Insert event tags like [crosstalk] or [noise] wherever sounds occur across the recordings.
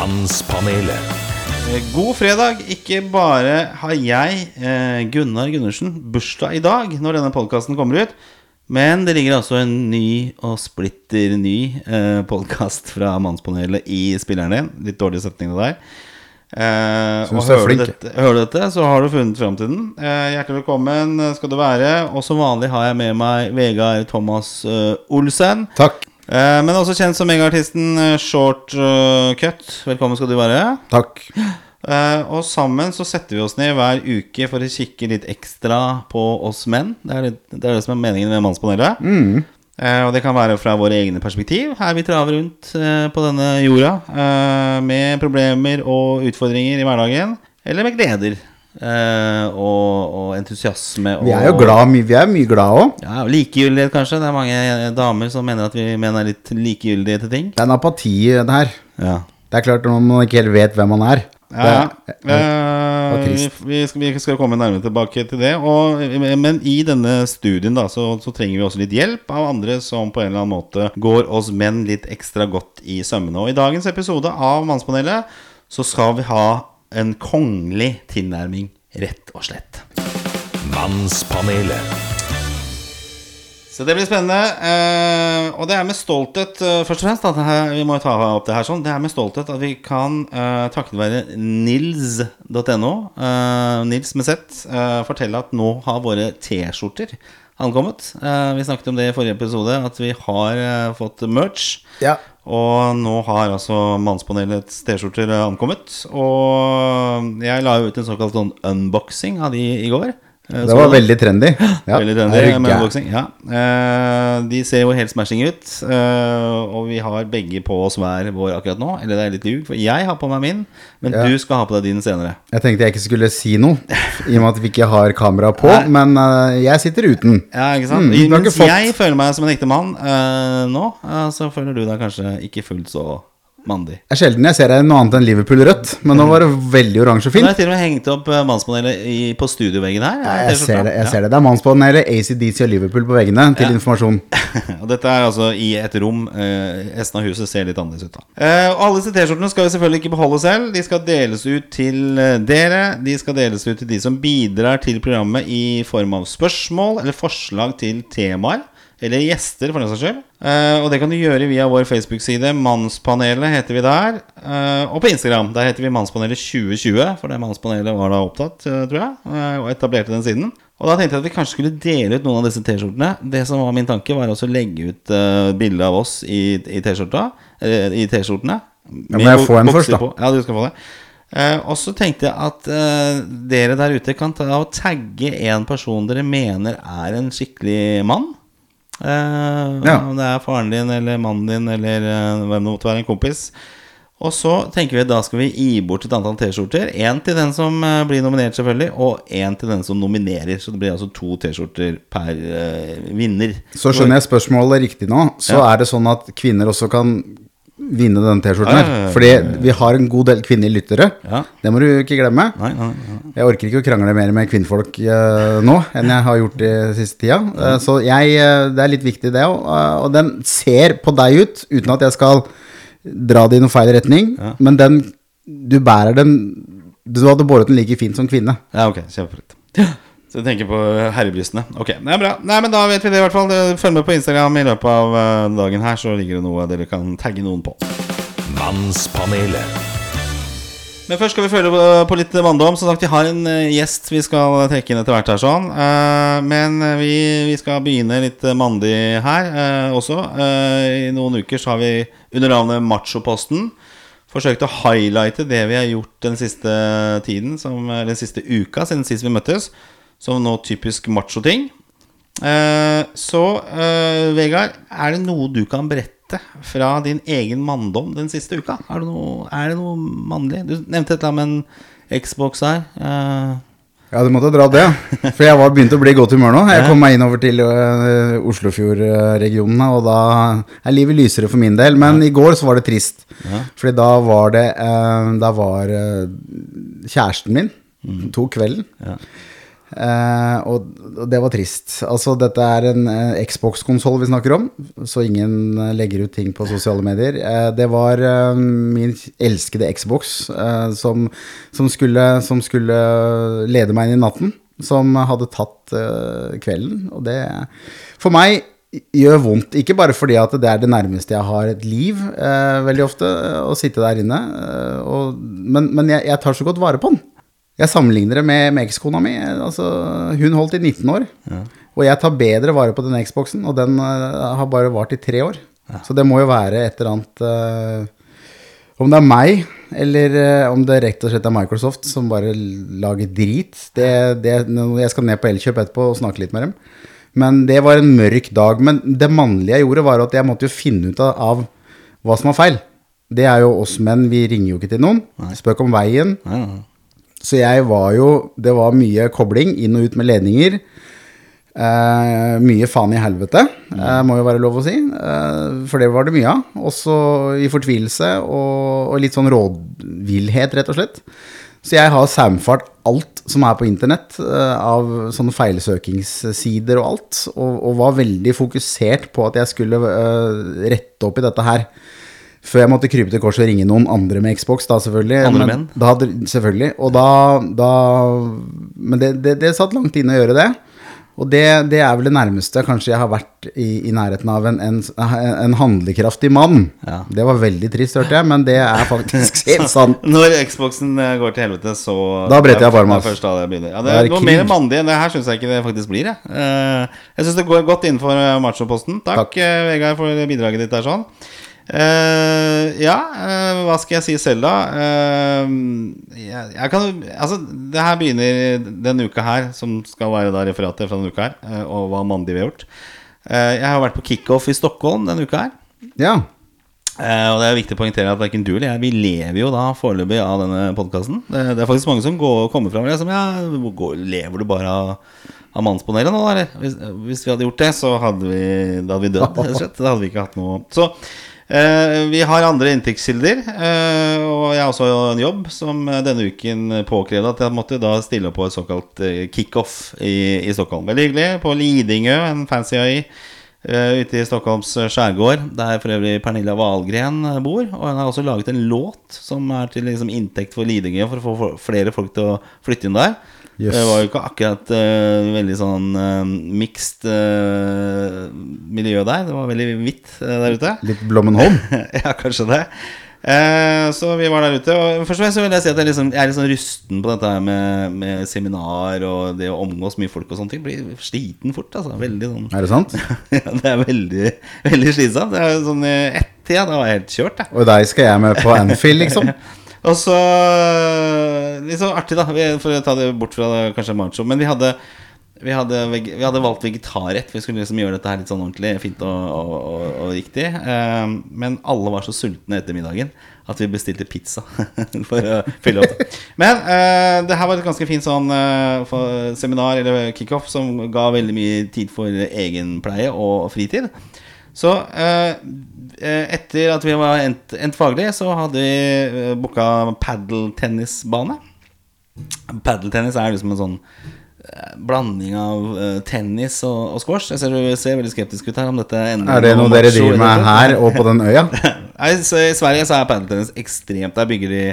Mannspanelet. Eh, God fredag. Ikke bare har jeg, eh, Gunnar Gundersen, bursdag i dag når denne podkasten kommer ut, men det ligger altså en ny og splitter ny eh, podkast fra Mannspanelet i spilleren din. Litt dårlig setning av der. Eh, Synes og du er hører du, flink. dette, hører du dette, så har du funnet fram til den. Eh, hjertelig velkommen skal du være. Og som vanlig har jeg med meg Vegard Thomas eh, Olsen. Takk. Eh, men også kjent som megaartisten eh, Short eh, Cut. Velkommen skal du være. Takk. Eh, og sammen så setter vi oss ned hver uke for å kikke litt ekstra på oss menn. Det er, litt, det, er det som er meningen med Mannspanelet. Eh, og det kan være fra våre egne perspektiv, her vi traver rundt på denne jorda. med problemer og utfordringer i hverdagen. Eller med gleder eh, og, og entusiasme. Og, Vi er jo glad, vi er mye glad òg. Ja, Likegyldighet, kanskje. Det er mange damer som mener at vi menn er litt likegyldige til ting. Det er en apati det her. Ja Det er klart når man ikke helt vet hvem man er. Ja, det, Det, det vi, vi, skal, vi skal komme nærmere tilbake til det. Og, men i denne studien da, så, så trenger vi også litt hjelp av andre som på en eller annen måte går oss menn litt ekstra godt i sømmene. Og i dagens episode av Mannspanelet så skal vi ha en kongelig tilnærming, rett og slett. Mannspanelet. Så det blir spennende. eh, og det er med stolthet, eh, først og fremst, at her, vi må ta opp det her sånn. Det er med stolthet at vi kan, uh, takket være nils.no, eh, Nils med Z, eh, fortelle at nå har våre T-skjorter ankommet. Eh, vi snakket om det i forrige episode, at vi har eh, fått merch. Ja. Og nå har altså Mannspanelets T-skjorter eh, ankommet. Og jeg la jo ut en såkalt sånn unboxing av de i går. Eh, Det var veldig trendy. [gasps] Ja. Veldig trendy med? Ja. Eh, de ser jo helt smashing ut. eh, og vi har begge på oss hver vår akkurat nå. Eller det er litt ljug, for jeg har på meg min, men Ja. du skal ha på deg din senere. Jeg tenkte jeg ikke skulle si noe, i og med at vi ikke har kamera på. Nei. Men jeg sitter uten. Ja, ikke sant? Mm, Mens jeg føler meg som en ekte mann nå, så føler du deg kanskje ikke fullt så mandig. Det er sjelden jeg ser deg i noe annet enn Liverpool-rødt, men nå var det veldig oransje og Nå har fint. jeg til og med hengt opp eh, mannspanelet i, på studioveggen her. Ja, jeg ser det. jeg Ja. ser det Det er Mannspanelet, ACDC og Liverpool på veggene, til Ja. informasjon. [laughs] Og dette er altså i et rom. Eh, resten av huset ser litt annerledes ut. da eh, alle disse T-skjortene skal vi selvfølgelig ikke beholde selv. De skal deles ut til eh, dere. De skal deles ut til de som bidrar til programmet i form av spørsmål eller forslag til temaer. Eller gjester, for den saks skyld. Eh, og det kan du gjøre via vår Facebook-side. Mannspanelet heter vi der. Uh, og på Instagram. Der heter vi Mannspanelet 2020. For det Mannspanelet var da opptatt, eh, tror jeg. og etablerte den siden. Og da tenkte jeg at vi kanskje skulle dele ut noen av disse T-skjortene. Det som var min tanke, var også å legge ut uh, bilde av oss i, i T-skjortene. Ja, må jeg få en først, da? På. Ja, du skal få det. Uh, og så tenkte jeg at uh, dere der ute kan ta og tagge en person dere mener er en skikkelig mann. Eh, Ja. Om det er faren din eller mannen din eller eh, hvem det måtte være, en kompis. Og så tenker vi da skal vi gi bort et antall T-skjorter. Én til den som eh, blir nominert, selvfølgelig, og én til den som nominerer. Så det blir altså to T-skjorter per eh, vinner. Så skjønner jeg spørsmålet riktig nå. Så Ja. er det sånn at kvinner også kan vinne den T-skjorten her. ja, ja, ja. Fordi vi har en god del kvinnelige lyttere. Det må du ikke glemme. Nei, nei, nei. Jeg orker ikke å krangle mer med kvinnfolk uh, nå enn jeg har gjort i siste tida. Uh, så jeg, uh, det er litt viktig, det òg. og den ser på deg ut, uten at jeg skal dra det i noen feil retning. Men den Du bærer den Du hadde båret den like fint som kvinne. Ja, ok, kjempefint. Så du tenker på herrebrystene. Ok, det er bra. Nei, men da vet vi det i hvert fall. Følg med på Instagram i løpet av eh, dagen her, så ligger det noe dere kan tagge noen på. Mannspanelet. Men først skal vi følge på, litt manndom. Som sagt, vi har en eh, gjest vi skal trekke inn etter hvert her sånn. Eh, men vi, vi skal begynne litt eh, mandig her eh, også. Eh, I noen uker så har vi under navnet Machoposten forsøkt å highlighte det vi har gjort den siste tiden, som, den siste uka siden sist vi møttes, som nå typisk macho-ting. Eh, så eh, Vegard, er det noe du kan berette fra din egen manndom den siste uka? Er det noe, er det noe mannlig? Du nevnte et eller annet med en Xbox her. Eh, Ja, du måtte dra det. For jeg var begynt å bli i godt humør nå. Jeg kom meg innover til uh, Oslofjord-regionen, og da er livet lysere for min del. Men i går så var det trist. Fordi da var det uh, Da var uh, kjæresten min tok kvelden. Ja. Eh, og, det var trist. Altså, dette er en uh, Xbox-konsoll vi snakker om, så ingen uh, legger ut ting på sosiale medier. Eh, det var eh, min elskede Xbox eh, som, som, skulle, som skulle lede meg inn i natten. Som hadde tatt eh, kvelden. Og det for meg gjør vondt. Ikke bare fordi at det er det nærmeste jeg har et liv, eh, veldig ofte, å sitte der inne. eh, og, men men jeg, jeg tar så godt vare på den. Jeg sammenligner det med, med ekskona mi. Altså, hun holdt i 19 år. Og jeg tar bedre vare på den Xboxen, og den uh, har bare vart i tre år. Så det må jo være et eller annet uh, Om det er meg, eller uh, om det rett og slett er Microsoft som bare lager drit det, det, Jeg skal ned på Elkjøp etterpå og snakke litt med dem. Men det var en mørk dag. Men det mannlige jeg gjorde, var at jeg måtte jo finne ut av, hva som var feil. Det er jo oss menn, vi ringer jo ikke til noen. Spør Spøk om veien. Ja, ja. Så jeg var jo Det var mye kobling inn og ut med ledninger. Eh, mye faen i helvete, eh, må jo være lov å si. Eh, for det var det mye av. Også i fortvilelse og, og litt sånn rådvillhet, rett og slett. Så jeg har saumfart alt som er på internett, eh, av sånne feilsøkingssider og alt. Og, og var veldig fokusert på at jeg skulle eh, rette opp i dette her. Før jeg måtte krype til korset og ringe noen andre med Xbox, da selvfølgelig. Andre Men menn? Da selvfølgelig. Og da, da Men det, det, det satt langt inne å gjøre det. Og det, det er vel det nærmeste kanskje jeg har vært i, i nærheten av en, en, en handlekraftig mann. Ja. Det var veldig trist, hørte jeg, men det er faktisk [laughs] helt sant. Når Xboxen eh, går til helvete, så Da bretter jeg ass. først da det det er noe krig. mer mandig enn det her syns jeg ikke det faktisk blir. Jeg, Eh, jeg syns det går godt innenfor eh, machoposten. Takk, Takk. Vegard, for bidraget ditt der sånn. Eh, ja, uh, hva skal jeg si selv, da? Uh, jeg, jeg kan Altså, det her begynner denne uka her, som skal være da referatet fra denne uka her, og hva mandig vi har gjort. Jeg har vært på kickoff i Stockholm denne uka her. Ja. Og det er viktig å poengtere at verken du eller jeg Vi lever jo da foreløpig av denne podkasten. Det, det er faktisk mange som går, kommer fram og liksom Ja, går, lever du bare av, av Mannspanelet nå? Hvis, hvis vi hadde gjort det, så hadde vi, da hadde vi dødd, rett og slett. Da hadde vi ikke hatt noe Så vi har andre inntektskilder, eh, og jeg har også en jobb som eh, denne uken påkrevde at jeg måtte da stille opp på et såkalt eh, kickoff i, i Stockholm. Veldig hyggelig. På Lidingø, en fancy øy. Ute i Stockholms eh, skjærgård, der for øvrig Pernilla Wahlgren eh, bor. Og hun har også laget en låt som er til liksom, inntekt for Lidingø, for å få flere folk til å flytte inn der. Yes. Det var jo ikke akkurat uh, veldig sånn uh, mixed uh, miljø der. Det var veldig hvitt der ute. Litt Blommenholm. [laughs] ja, kanskje det. Så vi var der ute. Og først og fremst vil jeg si at jeg, liksom, jeg er litt sånn rusten på dette her med, med seminar og det å omgås mye folk og sånne ting. Blir sliten fort, altså. Veldig sånn Er det sant? [laughs] ja, det er veldig, veldig slitsomt. Det er sånn i ett-tida, da var jeg helt kjørt, jeg. Og deg skal jeg med på Anfield, liksom? [laughs] Og så Litt så artig, da, for å ta det bort fra det, kanskje macho. Men vi hadde, vi, hadde, vi hadde valgt vegetarrett. Vi skulle liksom gjøre dette her litt sånn ordentlig fint og, og, og, og riktig. Eh, men alle var så sultne etter middagen at vi bestilte pizza [laughs] for å fylle opp. Men uh, det her var et ganske fint sånn uh, seminar eller kickoff som ga veldig mye tid for egenpleie og fritid. Så eh, eh, etter at vi var endt, endt faglig, så hadde vi eh, booka padeltennisbane. Padeltennis er liksom en sånn eh, blanding av eh, tennis og, og squash. Jeg ser du ser veldig skeptisk ut her. Om dette ender Er det noe dere driver med her og på den øya? [laughs] Nei, så I Sverige så er padeltennis ekstremt. Der bygger de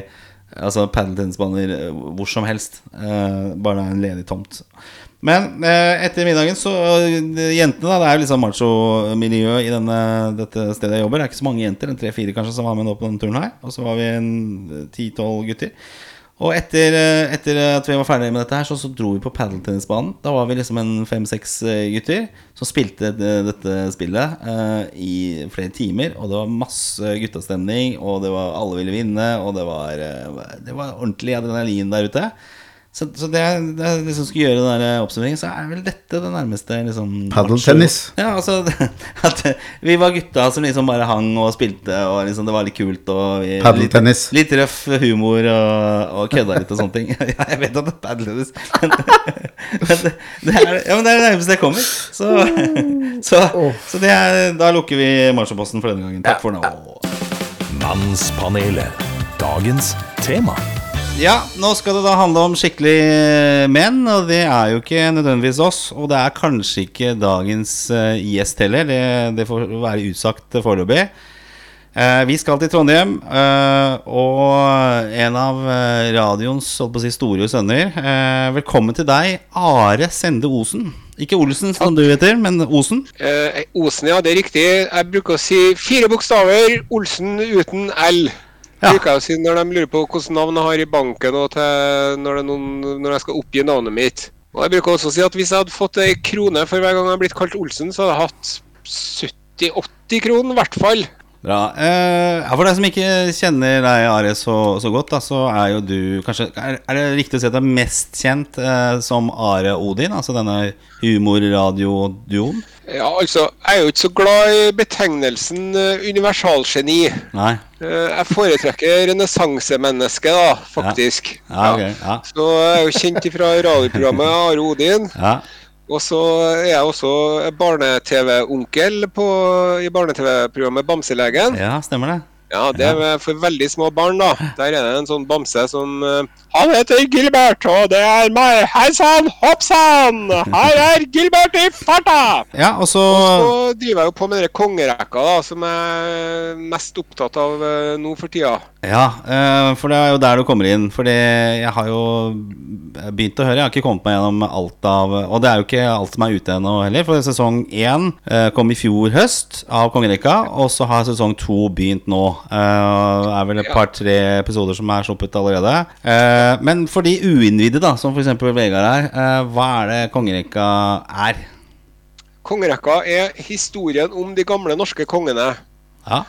altså padeltennisbaner hvor som helst. Bare det er en ledig tomt. Men eh, etter middagen så eh, Jentene, da. Det er jo sånn macho-miljø i denne, dette stedet jeg jobber. Det er ikke så mange jenter, en tre-fire kanskje, som var med nå på denne turen her. Og så var vi en ti-tolv gutter. Og etter, eh, etter at vi var ferdige med dette her, så, så dro vi på padeltennisbanen. Da var vi liksom en fem-seks eh, gutter som spilte det, dette spillet eh, i flere timer. Og det var masse guttastemning, og det var, alle ville vinne, og det var, eh, det var ordentlig adrenalin der ute. Så, så det, det liksom skulle gjøre den der oppsummeringen, så er vel dette det nærmeste liksom Padeltennis. Ja, altså [laughs] at vi var gutta som liksom bare hang og spilte, og liksom det var litt kult. Og vi, Litt, litt røff humor og, og kødda litt og sånne ting. [laughs] Ja, jeg vet at det er padeltennis, men, [laughs] men, det, det er, ja, men det er det nærmeste jeg kommer. Så, så, så det er, da lukker vi marsjposten for denne gangen. Takk for nå. Mannspanelet. Dagens tema. Ja, nå skal det da handle om skikkelig eh, menn, og det er jo ikke nødvendigvis oss. Og det er kanskje ikke dagens eh, gjest heller, det, det får være utsagt foreløpig. Eh, vi skal til Trondheim, og en av radioens si, store sønner. Velkommen til deg, Are Sende Osen. Ikke Olsen, som du heter, men Osen. Eh, Osen, ja, det er riktig. Jeg bruker å si fire bokstaver. Olsen uten L. Ja. Bruker jeg å si når de lurer på hvilket navn jeg har i banken og når, noen, når jeg skal oppgi navnet mitt. Og jeg bruker også å si at hvis jeg hadde fått ei krone for hver gang jeg har blitt kalt Olsen, så hadde jeg hatt 70-80 kroner i hvert fall. Bra. Eh, ja, for deg som ikke kjenner deg, Are, så, så godt, da, så er jo du kanskje Er, er det riktig å si at du er mest kjent eh, som Are Odin? Altså denne humorradioduoen? Ja, altså, jeg er jo ikke så glad i betegnelsen uh, universalgeni. Nei? Uh, jeg foretrekker renessansemennesket, da, faktisk. Ja, ok. Ja. Så jeg er jo kjent fra radioprogrammet Are Odin. ja. Og så er jeg også barne-TV-onkel i barne-TV-programmet Bamselegen. ja, stemmer det. Ja, det er for veldig små barn, da. Der er det en sånn bamse som eh, Han heter Gilbert, og det er meg. Hei sann, hopp sann! Her er Gilbert i farta! Ja, og så Og Så driver jeg jo på med den kongerekka, da, som jeg er mest opptatt av eh, nå for tida. Ja, eh, for det er jo der du kommer inn. Fordi jeg har jo begynt å høre. Jeg har ikke kommet meg gjennom alt av Og det er jo ikke alt som er ute ennå heller. For sesong én kom i fjor høst av Kongerekka. Og så har sesong to begynt nå. Eh, Det er vel et par-tre episoder som er sluppet allerede. Eh, Men for de uinnvidde, da, som f.eks. Vegard er, eh, hva er det Kongerekka er? Kongerekka er historien om de gamle norske kongene. Ja.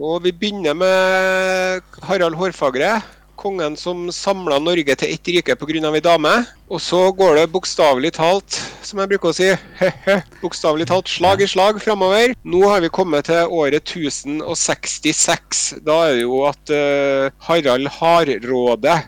Og vi begynner med Harald Hårfagre. Kongen som samla Norge til ett rike pga. ei dame. Og så går det bokstavelig talt, som jeg bruker å si, [laughs] bokstavelig talt slag i slag framover. Nå har vi kommet til året 1066. Da er det jo at uh, Harald Hardråde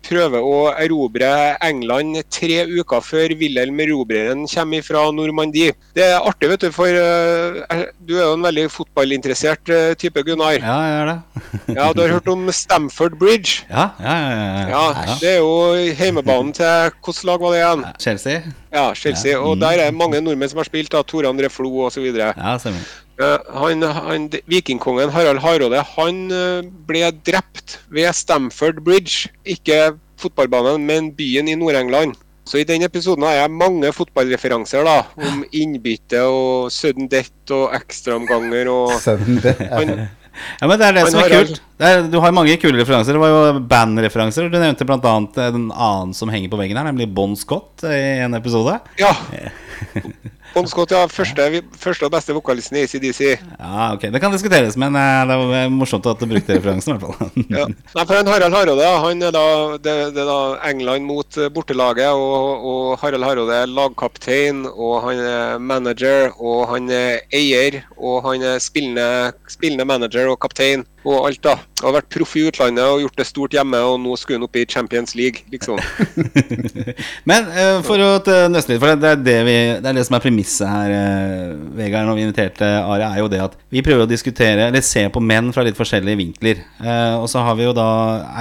prøver å erobre England tre uker før Wilhelm Erobreren kommer fra Normandie. Det er artig, vet du, for eh, du er jo en veldig fotballinteressert eh, type, Gunnar. ja, jeg er det. [laughs] Ja, Du har hørt om Stamford Bridge? Ja, ja, ja. ja, Ja, Det er jo heimebanen til Hvilket lag var det igjen? Chelsea? Ja, Chelsea. Og der er mange nordmenn som har spilt, da, Tore André Flo osv. Ja, stemmer. Han, han, vikingkongen Harald Hardråde han eh, ble drept ved Stamford Bridge. Ikke fotballbanen, men byen i Nord-England. Så i den episoden har jeg mange fotballreferanser da, om innbytte og sudden death og ekstraomganger og [laughs] det han, Ja, men det er det som er kult. Er, du har mange kule referanser. Det var jo bandreferanser. Du nevnte bl.a. en annen som henger på veggen her, nemlig Bon Scott i en episode. Ja. Bon Scott, ja. Første, første og beste vokalisten i ACDC. Ja, ok, Det kan diskuteres, men eh, det var morsomt at du brukte referansen. i hvert fall [laughs] Ja. Nei, for han Harald Hardråde han er da, det, det er da England mot eh, bortelaget. Og, og Harald Hardråde er lagkaptein, og han er manager, og han er eier. Og han er spillende, spillende manager og kaptein og alt, da. Og har vært proff i utlandet og gjort det stort hjemme, og nå skulle han opp i Champions League, liksom. [laughs] Men uh, for å nøste litt, for det er det, vi, det er det som er premisset her, uh, Vegard, når vi inviterte Are, er jo det at vi prøver å diskutere, eller se på menn fra litt forskjellige vinkler. Uh, og så har vi jo da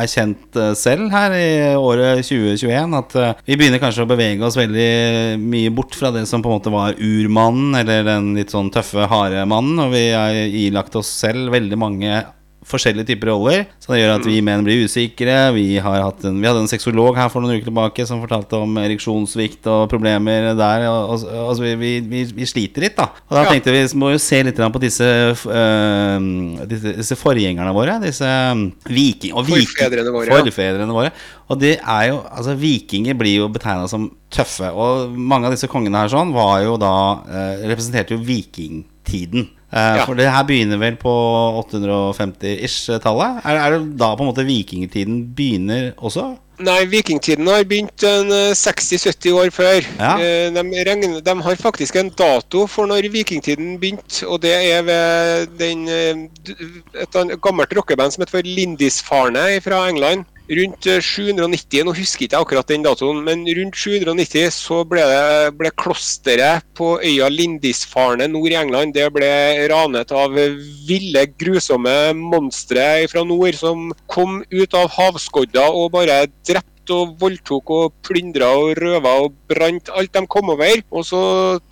erkjent selv her i året 2021 at vi begynner kanskje å bevege oss veldig mye bort fra det som på en måte var urmannen, eller den litt sånn tøffe, harde mannen, og vi har ilagt oss selv veldig mange forskjellige typer roller. Så det gjør at vi menn blir usikre. Vi, har hatt en, vi hadde en sexolog her for noen uker tilbake som fortalte om ereksjonssvikt og problemer der. Og, og, altså vi, vi, vi, sliter litt, da. Og da tenkte vi må jo se litt på disse, øh, disse, disse forgjengerne våre. Disse um, viking... Og viking- Forfedrene våre. Forfedrene våre. Og det er jo Altså, vikinger blir jo betegna som tøffe. Og mange av disse kongene her sånn var jo da eh, Representerte jo vikingtiden. Eh, Ja. For det her begynner vel på 850-ish-tallet? Er, er det da på en måte vikingtiden begynner også? Nei, vikingtiden har begynt eh, 60-70 år før. Ja. Eh, De, regner, de har faktisk en dato for når vikingtiden begynte, og det er ved den, eh, et gammelt rockeband som heter Lindisfarne fra England. Rundt eh, 790, nå husker ikke jeg akkurat den datoen, men rundt 790 så ble, det, ble klosteret på øya Lindisfarne nord i England. Det ble ranet av ville, grusomme monstre fra nord som kom ut av havskodda og bare drepte og voldtok og plyndra og røva og brant alt de kom over. Og så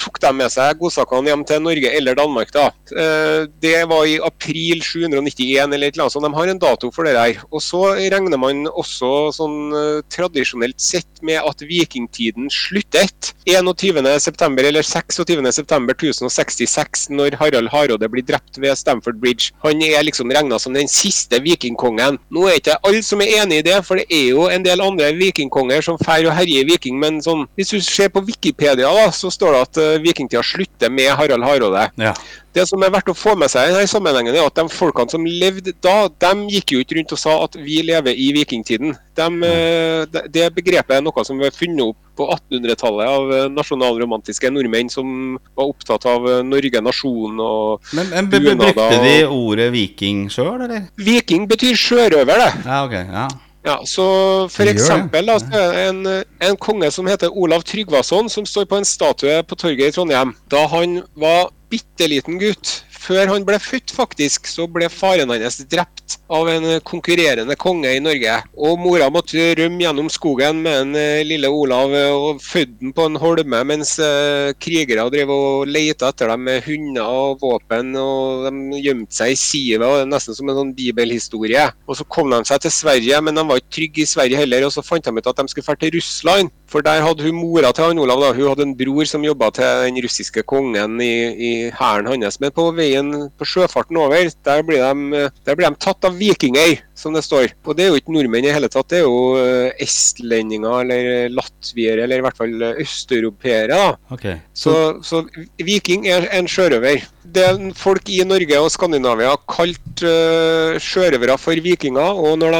tok de med seg godsakene hjem til Norge eller Danmark. da. Eh, Det var i april 791 eller et eller annet så De har en dato for det der. Og så regner man også sånn eh, tradisjonelt sett med at vikingtiden sluttet 21. september eller 26. september 1066 når Harald Hardråde blir drept ved Stamford Bridge. Han er liksom regna som den siste vikingkongen. Nå er ikke alle som er enig i det, for det er jo en del andre vikingkonger som drar og herjer viking, men sånn, hvis du ser på Wikipedia, da, så står det at uh, vikingtida slutter med Harald Hardråde. Ja. Det som er verdt å få med seg i denne sammenhengen, er at de folkene som levde da, de gikk jo ikke rundt og sa at vi lever i vikingtiden. De, eh, det- begrepet er noe som ble funnet opp på 1800-tallet av eh, nasjonalromantiske nordmenn som var opptatt av Norge, nasjonen og Men, men brukte de ordet viking sjøl, eller? Viking betyr sjørøver, det. Ja, ok. Ja. Ja, så For eksempel da, så er det en, en konge som heter Olav Tryggvason, som står på en statue på torget i Trondheim. Da han var bitte liten gutt, før han ble født faktisk, så ble faren hans drept av en konkurrerende konge i Norge. Og mora måtte rømme gjennom skogen med en eh, lille Olav og fødte den på en holme, mens eh, krigere drev og leita etter dem med hunder og våpen, og de gjemte seg i sivet, nesten som en sånn bibelhistorie. Og så kom de seg til Sverige, men de var ikke trygge i Sverige heller, og så fant de ut at de skulle dra til Russland. For der hadde hun mora til han Olav, da. hun hadde en bror som jobba til den russiske kongen i, i hæren hans. Men på veien på sjøfarten over, der blir, de, der blir de tatt av vikinger, som det står. Og det er jo ikke nordmenn i hele tatt, det er jo eh, estlendinger eller latviere, eller i hvert fall eh, østeuropeere. Okay. Så, så viking er en sjørøver. Det folk i Norge og Skandinavia kalte uh, sjørøvere for vikinger. Og når,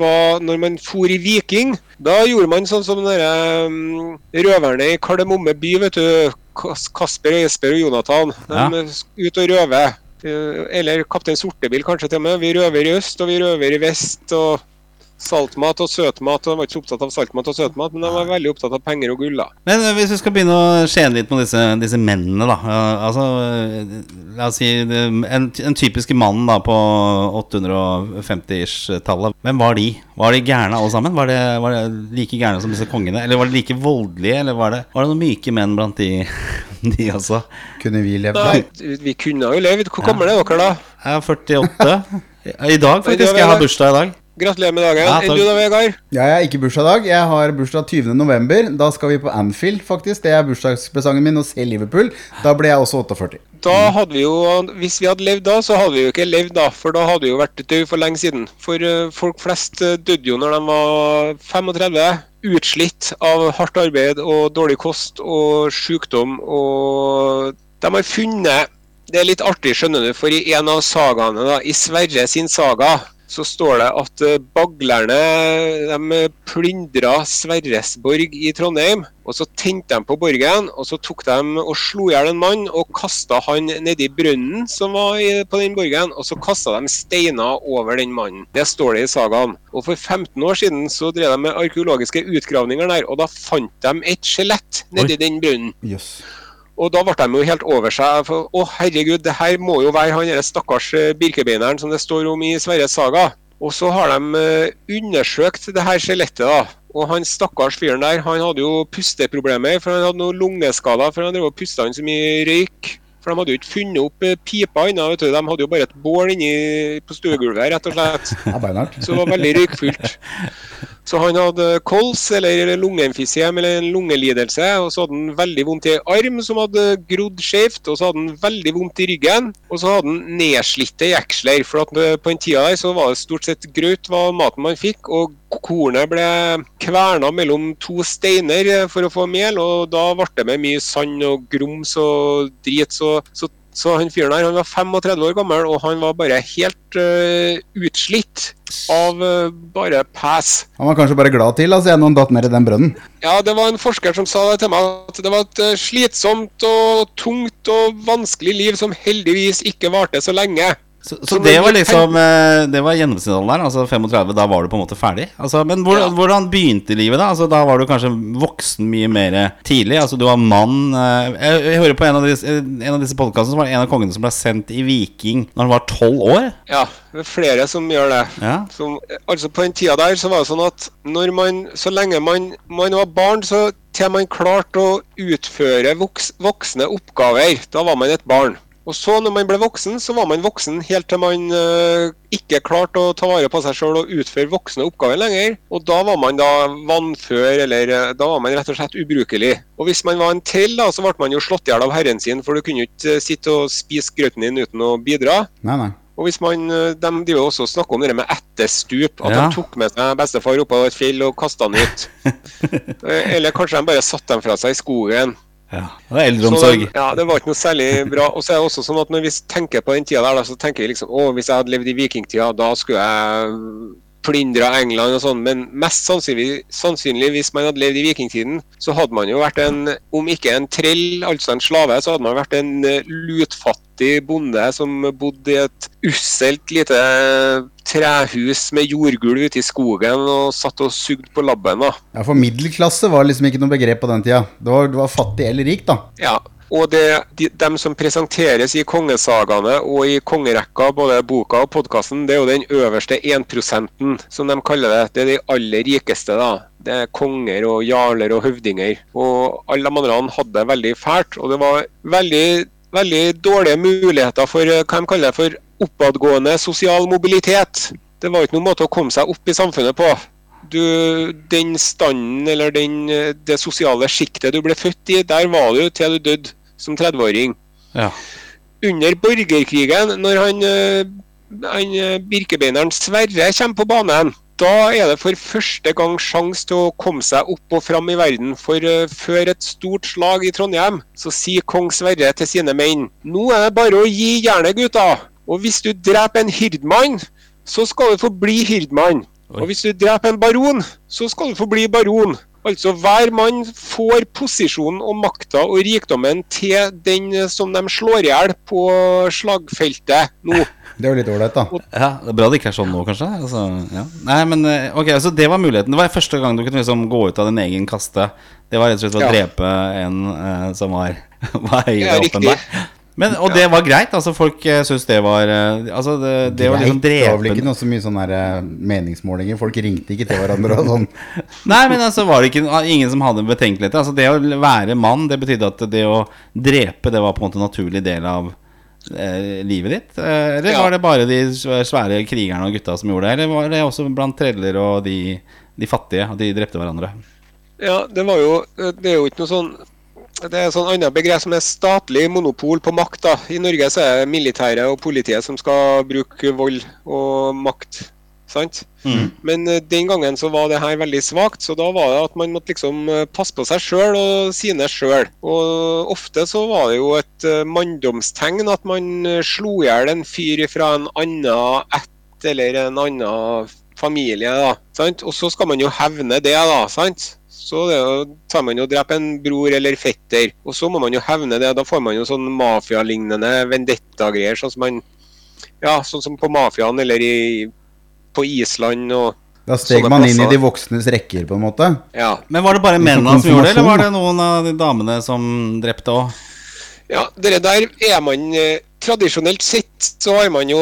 var, når man for i viking, da gjorde man sånn som dere um, røverne i Kardemomme by. vet du, Kasper, Jesper og Jonathan. De Ja. er ute og røver. Eh, Eller Kaptein Sortebil kanskje til og med. Vi røver i øst, og vi røver i vest. og Saltmat og søtmat. og De var ikke så opptatt av saltmat og søtmat, men de var veldig opptatt av penger og gull. da. Men eh, hvis vi skal begynne å skjene litt med disse, disse mennene, da. eh, Altså, eh, la oss si en, en typisk mann da på 850-ish-tallet. Hvem var de? Var de gærne alle sammen? Var de, var de like gærne som disse kongene? Eller var de like voldelige? Eller var det, var det noen myke menn blant de, [laughs] de også? Kunne vi levd der? vi kunne jo levd. Hvor gammel er dere da? Jeg er 48. [laughs] I dag, faktisk. Jeg har bursdag i dag. Gratulerer med dagen. Ja, Enn du da, Vegard? Ja, jeg har ikke bursdag i dag. Jeg har bursdag 20. november. Da skal vi på Anfield, faktisk. Det er bursdagspresangen min, å se Liverpool. Da ble jeg også 48. Da hadde vi jo, Hvis vi hadde levd da, så hadde vi jo ikke levd da, for da hadde vi jo vært død for lenge siden. For eh, folk flest eh, døde jo når de var 35, utslitt av hardt arbeid og dårlig kost og sykdom. Og de har funnet Det er litt artig, skjønner du, for i en av sagaene, da, i Sverre sin saga, så står det at eh, baglerne de plyndra Sverresborg i Trondheim. og Så tente de på borgen, og så tok de og slo i hjel en mann og kasta han nedi brønnen som var på den borgen. Og så kasta de steiner over den mannen. Det står det i sagaen. Og For 15 år siden så drev de med arkeologiske utgravninger der, og da fant de et skjelett nedi Oi. den brønnen. Jøss. Og da ble de jo helt over seg. For, å herregud, det her må jo være han stakkars eh, birkebeineren som det står om i Sverres saga. Og så har de eh, undersøkt det her skjelettet, da. Og han stakkars fyren der, han hadde jo pusteproblemer, for han hadde noen lungeskader. For han drev og pusta han så mye røyk. For de hadde jo ikke funnet opp eh, pipa ennå. De hadde jo bare et bål inni på stuegulvet, rett og slett. [laughs] Så det var veldig røykfullt. Så han hadde kols, eller lungeemfysem, eller en lungelidelse. Og så hadde han veldig vondt i arm, som hadde grodd skjevt. Og så hadde han veldig vondt i ryggen. Og så hadde han nedslitte jeksler. For eh, på den tida der så var det stort sett grøt var maten man fikk. Og kornet ble kverna mellom to steiner for å få mel. Og da ble det med mye sand og grums og drit. Så, så så han fyren her han var 35 år gammel, og han var bare helt uh, utslitt av uh, bare pæs. Han var kanskje bare glad til altså, når han datt ned i den brønnen. Ja, det var en forsker som sa det til meg, at det var et eh, slitsomt og tungt og vanskelig liv som heldigvis ikke varte så lenge. Så, så det var liksom eh, Det var gjennomsnittsalderen, altså 35. Da var du på en måte ferdig. Altså, men hvordan, Ja. hvordan begynte livet da? Altså, da var du kanskje voksen mye mer tidlig. Altså, du var mann. eh, Jeg, jeg hører på en av disse, en av disse podkastene som var en av kongene som ble sendt i Viking når han var tolv år. Ja, det er flere som gjør det. Ja. Som, altså På den tida der så var det sånn at når man, så lenge man, man var barn, så til man klarte å utføre voks, voksne oppgaver, da var man et barn. Og så når man ble voksen, så var man voksen helt til man uh, ikke klarte å ta vare på seg sjøl og utføre voksne oppgaver lenger. Og da var man da vannfør, eller øh, da var man rett og slett ubrukelig. Og hvis man var en til da, så ble man jo slått i hjel av herren sin, for du kunne jo ikke øh, sitte og spise grøten din uten å bidra. Nei, nei. Og hvis man, eh, De driver også og snakker om det med etterstup. At Ja. de tok med seg bestefar oppå et fjell og kasta han ut. [laughs] Eh, Eller kanskje de bare satte dem fra seg i skogen. Ja. Det var eldreomsorg. Så, ja, Det var ikke noe særlig bra. Og så er det også sånn at Når vi tenker på den tida der, så tenker vi liksom å, hvis jeg hadde levd i vikingtida, da skulle jeg plyndra England og sånn. Men mest sannsynlig, sannsynlig, hvis man hadde levd i vikingtiden, så hadde man jo vært en, om ikke en trell, altså en slave, så hadde man vært en eh, lutfattig bonde som bodde i et usselt lite trehus med jordgulv ute i skogen og satt og sugde på labben. da. Ja, For middelklasse var liksom ikke noe begrep på den tida. Det var, det var fattig eller rik, da. Ja, og det, de, dem som presenteres i kongesagaene og i kongerekka, både boka og podkasten, det er jo den øverste 1% som de kaller det. Det er de aller rikeste, da. Det er konger og jarler og høvdinger. Og alle de andre hadde det veldig fælt. Og det var veldig, veldig dårlige muligheter for eh, hva de kaller for oppadgående sosial mobilitet. Det var ikke noen måte å komme seg opp i samfunnet på du, den standen eller den, eh, det sosiale sjiktet du ble født i, der var du til du døde som 30-åring. Ja. Under borgerkrigen, når han, eh, han eh, birkebeineren Sverre kommer på banen, da er det for første gang sjanse til å komme seg opp og fram i verden. For eh, før et stort slag i Trondheim, så sier kong Sverre til sine menn Nå er det bare å gi jernet, gutta. Og hvis du dreper en hirdmann, så skal du få bli hirdmann. Og hvis du dreper en baron, så skal du få bli baron. Altså hver mann får posisjonen og makta og rikdommen til den som de slår i hjel på slagfeltet nå. Det var litt ålreit, da. Ja, det er Bra det ikke er sånn nå, kanskje. Altså, ja. Nei, men eh, ok, altså Det var muligheten. Det var første gang du kunne liksom gå ut av din egen kaste. Det var rett og slett å Ja. drepe en eh, som var, [laughs] var høyere Ja, opp enn deg. Men, og det var greit? altså Folk syns det var eh, Altså det, det var liksom Greit, det var vel ikke noe så mye sånn her eh, meningsmålinger. Folk ringte ikke til hverandre og sånn. [laughs] Nei, men altså var det ikke ingen som hadde betenkeligheter. Altså Det å være mann, det betydde at det å drepe, det var på en måte en naturlig del av eh, livet ditt? Eh, eller Ja. var det bare de svære krigerne og gutta som gjorde det? Eller var det også blant treller og de, de fattige, at de drepte hverandre? Ja, det var jo Det er jo ikke noe sånn det er et sånn annet begrep som er statlig monopol på makt. da. I Norge så er det militæret og politiet som skal bruke vold og makt. sant? Men eh, den gangen så var det her veldig svakt, så da var det at man måtte liksom eh, passe på seg sjøl og sine sjøl. Og ofte så var det jo et eh, manndomstegn at man slo i hjel en fyr fra en annen ett eller en annen familie. da, sant? Og så skal man jo hevne det, da. sant? Så det er tar man jo og dreper en bror eller fetter, og så må man jo hevne det. Da får man jo sånn mafialignende vendetta-greier, sånn som man Ja, sånn som på mafiaen eller i, på Island og Da steg man inn i de voksnes rekker, på en måte. Ja. Men var det bare mennene som gjorde det, eller var det noen av de damene som drepte òg? Ja, det der er man eh, Tradisjonelt sett så har man jo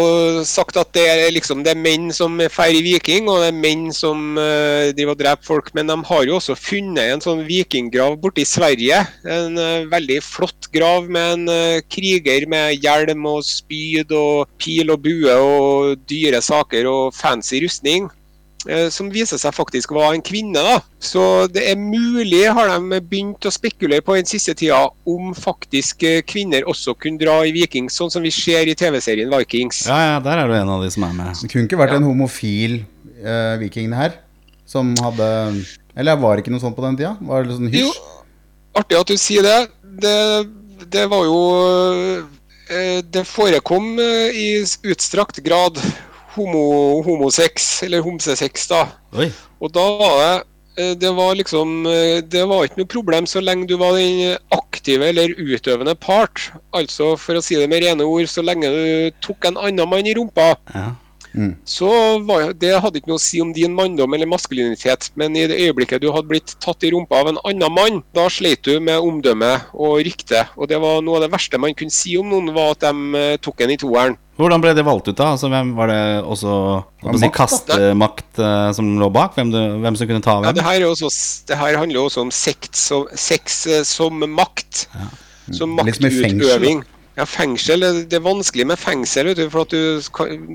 sagt at det er liksom det er menn som i viking, og det er menn som uh, driver og dreper folk. Men de har jo også funnet en sånn vikinggrav borte i Sverige. En uh, veldig flott grav med en uh, kriger med hjelm og spyd og pil og bue og dyre saker og fancy rustning. Eh, Som viser seg faktisk var en kvinne. da. Så det er mulig, har de begynt å spekulere på den siste tida, om faktisk eh, kvinner også kunne dra i Vikings, sånn som vi ser i TV-serien Vikings. Ja, ja, der er du en av de som er med. Det kunne ikke vært en homofil uh, viking her, som hadde Eller var det ikke noe sånt på den tida? Var det sånn Jo, hysj? artig at du sier det. Det, det var jo eh, Det forekom eh, i utstrakt grad homo, homosex, eller homsesex, da. Oi. Og da var det eh, det var liksom eh, Det var ikke noe problem så lenge du var den aktive eller utøvende part. Altså, for å si det med rene ord, så lenge du tok en annen mann i rumpa, Ja. Så var, det hadde ikke noe å si om din manndom eller maskulinitet. Men i det øyeblikket du hadde blitt tatt i rumpa av en annen mann, da sleit du med omdømme og rykte. Og det var noe av det verste man kunne si om noen, var at de eh, tok en i toeren. Hvordan ble det valgt ut, da? Altså, hvem Var det også si, kastemakt uh, som lå bak? Hvem, du, hvem som kunne ta Ja, hvem? det, her er også, det her handler også om sekt som, sex eh, som makt. Ja. Som maktutøving. Ja, fengsel, det- er vanskelig med fengsel. Du, for du,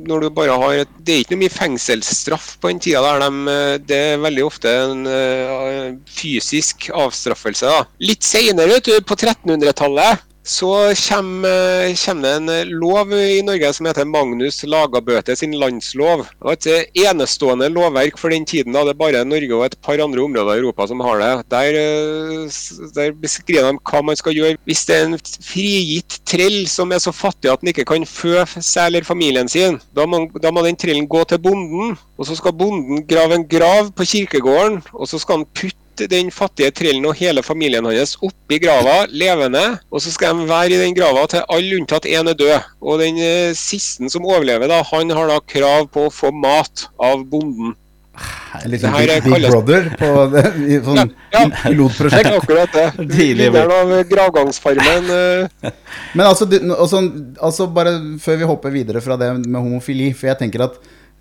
når du bare har et, Det er ikke noe mye fengselsstraff på den tida. der de, eh, Det er veldig ofte en uh, fysisk avstraffelse. da. Litt seinere, på 1300-tallet, så kommer, kommer det en eh, lov i Norge som heter Magnus Lagabøte sin landslov. Det var et eh, enestående lovverk for den tiden. da Det er bare Norge og et par andre områder i Europa som har det. Der, eh, der beskriver de hva man skal gjøre hvis det er en frigitt trell som er så fattig at den ikke kan fø seg eller familien sin. Da må, da må den trellen gå til bonden, og så skal bonden grave en grav på kirkegården, og så skal han putte den fattige trellen og hele familien hans oppi grava, levende. Og så skal de være i den grava til alle unntatt én er død. Og den eh, siste som overlever, da, han har da krav på å få mat av bonden. Litt sånn her Big, er Big Brother på [laughs] det, i sånn Ja, ja. Det pilotprosjekt. akkurat det. [laughs] Tidlig. Vinneren av Gravgangsfarmen. eh, [laughs] Men altså, du, altså, altså bare før vi hopper videre fra det med homofili, for jeg tenker at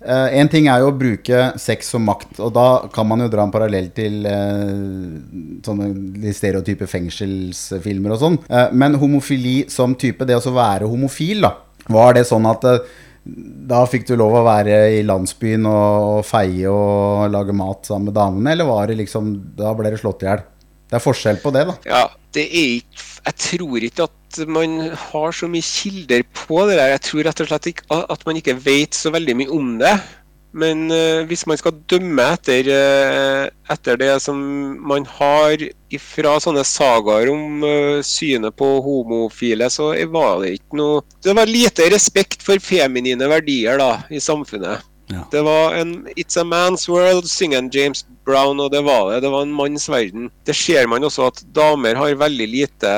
eh, en ting er jo å bruke sex som makt, og da kan man jo dra en parallell til eh, sånne stereotype fengselsfilmer og sånn. Eh, men homofili som type, det å være homofil, da, var det sånn at eh, da fikk du lov å være i landsbyen og feie og lage mat sammen med damene, eller var det liksom Da ble det slått i hjel? Det er forskjell på det, da. Ja, det er ikke Jeg tror ikke at man har så mye kilder på det der. Jeg tror rett og slett ikke at man ikke vet så veldig mye om det. Men uh, hvis man skal dømme etter, uh, etter det som man har fra sånne sagaer om uh, synet på homofile, så var det ikke noe Det var lite respekt for feminine verdier da, i samfunnet. Ja. Det var en It's a man's world, synger James Brown, og det var det. Det var en manns verden. Det ser man også at damer har veldig lite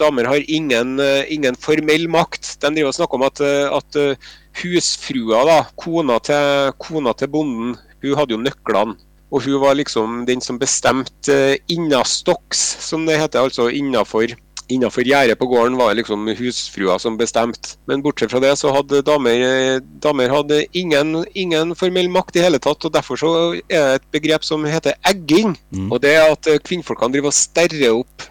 Damer har ingen, eh, ingen formell makt. De driver og snakker om at, eh, at eh, husfrua, da, kona til, kona til bonden, hun hadde jo nøklene. Og hun var liksom den som bestemte innastokks, som det heter, altså innafor Innenfor gjerdet på gården var det liksom husfrua som bestemte. Men bortsett fra det så hadde damer, damer hadde ingen, ingen formell makt i hele tatt. og Derfor så er det et begrep som heter egging. Mm. Og det er at kvinnfolkene driver og sterrer opp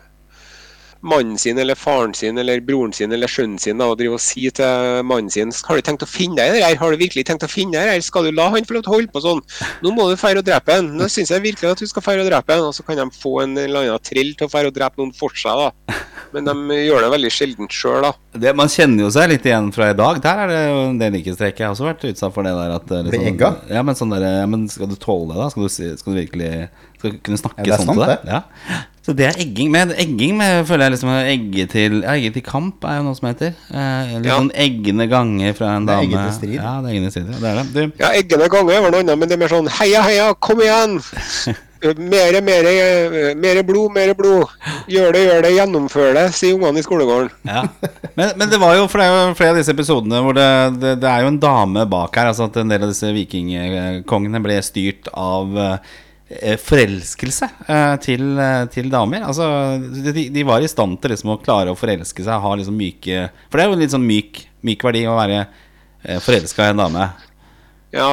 mannen sin eller faren sin eller broren sin eller sønnen sin da, og driver og sier til mannen sin Har du tenkt å finne deg i det her? Har du virkelig tenkt å finne deg i det her? Skal du la han få lov til å holde på sånn? Nå må du feire og drepe han. Nå syns jeg virkelig at du skal feire og drepe han. Og så kan de få en eller annen trill til å feire og drepe noen for seg, da. Men de gjør det veldig sjeldent sjøl, da. Det, man kjenner jo seg litt igjen fra i dag. Der er det jo en del likhetstrekk. Jeg har også vært utsatt for det der at liksom, Bli egga? Ja, men sånn der, ja, men skal du tåle det, da? Skal du, skal du virkelig Skal du kunne snakke Ja, sånn til deg? det. Ja. Så det er egging. Men egging med, føler jeg liksom egge til ja, Egge til kamp er jo noe som heter. Eh, litt Ja. sånn eggende ganger fra en dame. Eggende strid. Ja, det er eggende strid. Ja, det er det. Du, Ja, eggene ganger er vel noe annet, men det er mer sånn heia, heia, kom igjen! [laughs] Mere, mere, mere blod, mere blod. Gjør det, gjør det, gjennomfør det, sier ungene i skolegården. Ja. Men, men det var jo er jo flere av disse episodene hvor det, det, det er jo en dame bak her. Altså at en del av disse vikingkongene ble styrt av eh, forelskelse eh, til, eh, til damer. Altså de, de var i stand til liksom å klare å forelske seg, ha liksom myke For det er jo en litt sånn myk, myk verdi å være eh, forelska i en dame. Ja,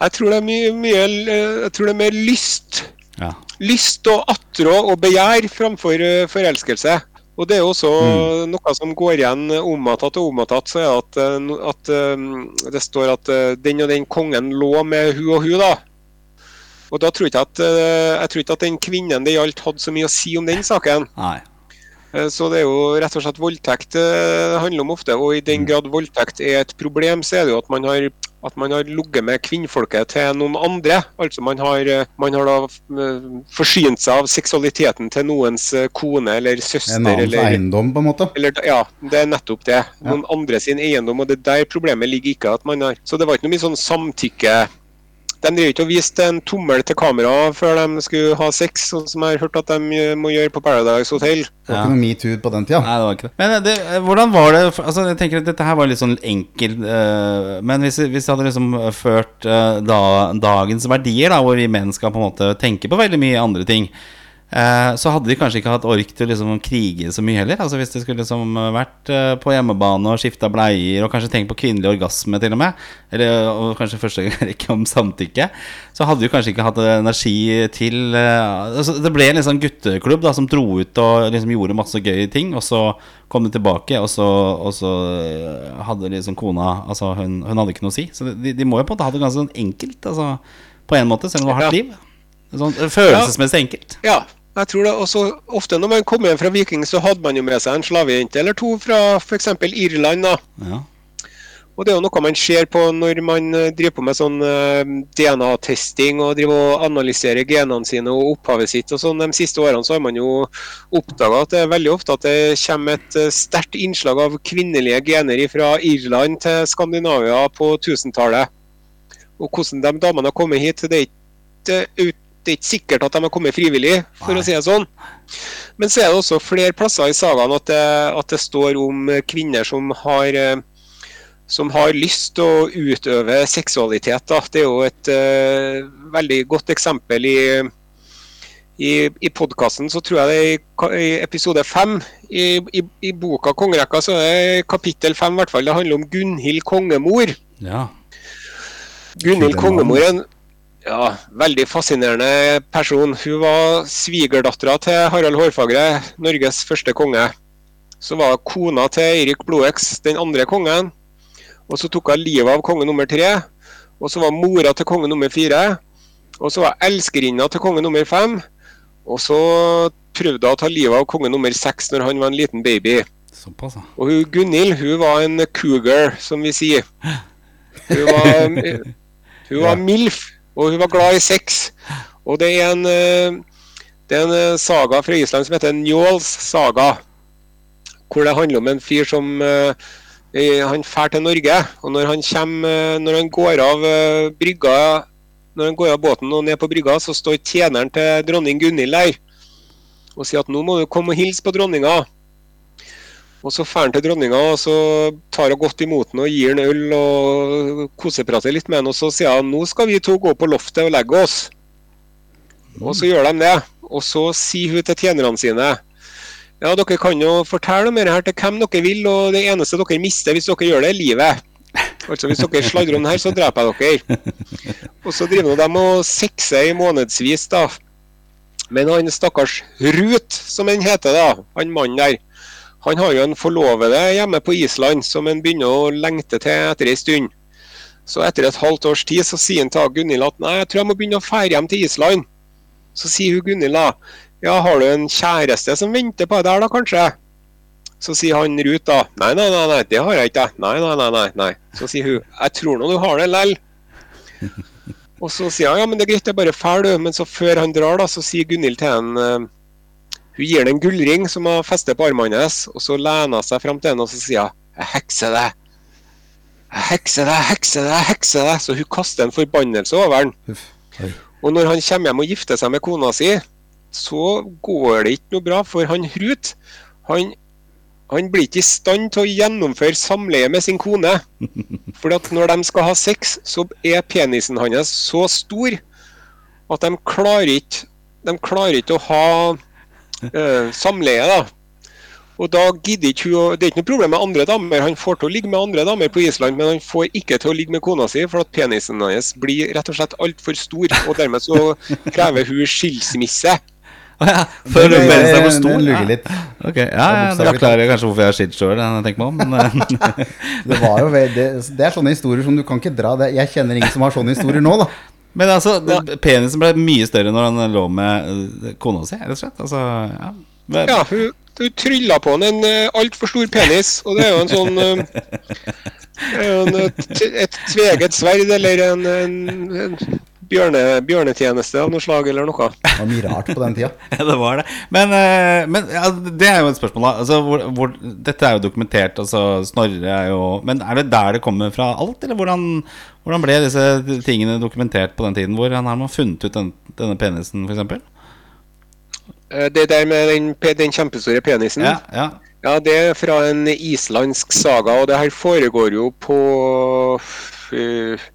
jeg tror det er mye, mye Jeg tror det er mer lyst. Ja. Lyst og attrå og begjær framfor eh, forelskelse. Og det er også noe som går igjen omattatt og omattatt. Så er at, eh, at eh, det står at eh, den og den kongen lå med hun og hun, da. Og da tror jeg at, eh, jeg tror ikke at den kvinnen det gjaldt, hadde så mye å si om den saken. Nei. Eh, Så det er jo rett og slett voldtekt det handler om ofte. Og i den grad voldtekt er et problem, så er det jo at man har at man har ligget med kvinnfolket til noen andre. Altså man har, eh, man har da eh, forsynt seg av seksualiteten til noens eh, kone eller søster. En annens eller, eiendom, på en måte. eller, ja, det er nettopp det. Noen andre sin eiendom, og det er der problemet ligger ikke. at man har, Så det var ikke noe mye sånn samtykke De driver ikke og viste en tommel til kamera før de skulle ha sex, sånn som jeg har hørt at de må gjøre på Paradise Hotel. Det var ikke noe metoo på den tida. Nei, det var ikke det. Men det, hvordan var det Altså, jeg tenker at Dette her var litt sånn enkelt uh, Men hvis, hvis det hadde liksom ført uh, da, dagens verdier, da hvor vi menn skal på en måte tenke på veldig mye andre ting, eh, så hadde de kanskje ikke hatt ork til liksom å krige så mye heller. Altså Hvis de skulle liksom vært eh, på hjemmebane og skifta bleier, og kanskje tenkt på kvinnelig orgasme til og med, eller og kanskje første [laughs] rekke om samtykke, så hadde de kanskje ikke hatt energi til eh, altså Det ble en sånn gutteklubb da som dro ut og liksom gjorde masse gøye ting, og så kom de tilbake, og så, og så hadde liksom kona Altså hun, hun hadde ikke noe å si. Så de, de må jo på en måte ha det ganske sånn enkelt, altså, på en måte, selv om det var hardt liv. Sånn, følelsesmessig enkelt. Ja, jeg tror det. Også ofte når man kom hjem fra Viking, så hadde man jo med seg en slavejente eller to fra f.eks. Irland. da. Ja. Og det er jo noe man ser på når man eh, driver på med sånn eh, DNA-testing og driver og analyserer genene sine og opphavet sitt. og sånn. De siste årene så har man jo oppdaga at det er veldig ofte at det kommer et eh, sterkt innslag av kvinnelige gener fra Irland til Skandinavia på 1000-tallet. Og hvordan de damene har kommet hit, det er ikke, ut- det er ikke sikkert at de har kommet frivillig, for å si det sånn. Men så er det også flere plasser i sagaen at at det står om kvinner som har eh, som har lyst til å utøve seksualitet. Da. Det er jo et uh, veldig godt eksempel i, i, i podkasten. Så tror jeg det er i, i episode fem i, i, i boka 'Kongerekka' så er det kapittel fem, i hvert fall. Det handler om Gunhild kongemor. ja. Gunhild kongemor er en ja, veldig fascinerende person. Hun var svigerdattera til Harald Hårfagre, Norges første konge. Så var hun kona til Eirik Blodøks, den andre kongen. Og så tok hun livet av konge nummer tre. Og så var mora til konge nummer fire. Og så var elskerinna til konge nummer fem. Og så prøvde hun å ta livet av konge nummer seks når han var en liten baby. Såpass, ja. Og hun Gunhild hun var en cougar, som vi sier. [laughs] Hun var, hun var MILF, og hun var glad i sex. Og det er en, eh, det er en eh, saga fra Island som heter Njåls saga. Hvor det handler om en fyr som eh, Han drar til Norge, og når han, kommer, når han går av brygga når han går av båten og ned på brygga, så står tjeneren til dronning Gunhild der og sier at nå må du komme og hilse på dronninga. Og så drar han til dronninga og så tar hun godt imot den og gir han øl og koseprater litt med han. Og så sier han nå skal vi to gå på loftet og legge oss. Og så gjør de det. Og så sier hun til tjenerne sine ja, dere kan jo fortelle om her til hvem dere vil, og det eneste dere mister hvis dere gjør det, er livet. Altså Hvis dere sladrer om det her, så dreper jeg dere. Og så driver de og sexer i månedsvis, da. Men han stakkars Ruth, som han heter, da, han mannen der, han har jo en forlovede hjemme på Island som han begynner å lengte til etter ei stund. Så etter et halvt års tid så sier han til Gunhild at nei, jeg tror jeg må begynne å fære hjem til Island. Så sier hun Gunhild da, ja, har du en kjæreste som venter på deg der da, kanskje? Så sier han Ruth da, nei, nei, nei, nei, det har jeg ikke. Nei, nei, nei, nei, nei. Så sier hun, jeg tror nå du har det lell. [laughs] Og så sier han, ja, men det er greit, det er bare drar, du. Men så før han drar da, så sier Gunhild til han, hun gir den en gullring som hun festet på armen hans, og så lener hun seg frem til henne og så sier hun, jeg hekser deg. Jeg hekser deg, hekser deg, hekser deg. Så hun kaster en forbannelse over han. Og når han kommer hjem og gifter seg med kona si, så går det ikke noe bra, for han Hrut. han, han blir ikke i stand til å gjennomføre samleie med sin kone. [laughs] For at når de skal ha sex, så er penisen hans så stor at de klarer ikke, de klarer ikke å ha samleie. da. Og da gidder ikke hun Det er ikke noe problem med andre damer, han får til å ligge med andre damer på Island, men han får ikke til å ligge med kona si, for at penisen hans blir rett og slett altfor stor. Og dermed så krever hun skilsmisse. Å ja, for Det- å være seg for det- stor. det luger litt. Ok, ja, ja, Jeg forklarer kanskje hvorfor jeg har skilt sjøl, enn meg om. Men, eh, [laughs] Det, var jo det, det er sånne historier som du kan ikke dra det. Jeg kjenner ingen som har sånne historier nå, da. Men altså, ja. penisen ble mye større når han lå med eh, kona si, rett og slett. Altså, ja. Men- Ja, hun, hun trylla på han en uh, altfor stor penis, og det er jo en sånn eh, det er jo en, et, et tveget sverd eller en, en, en bjørne, bjørnetjeneste av noe slag eller noe. Det var mye rart på den tida. [laughs] Ja, det var det. Men, eh, men ja, det er jo et spørsmål, da. Altså, hvor, hvor, dette er jo dokumentert. Altså, Snorre er jo Men er det der det kommer fra alt, eller hvordan, hvordan ble disse tingene dokumentert på den tiden? Hvor han har man funnet ut den, denne penisen, f.eks.? Eh, Det der med den, den kjempestore penisen, Ja, ja. ja, det er fra en islandsk saga, og det her foregår jo på eh,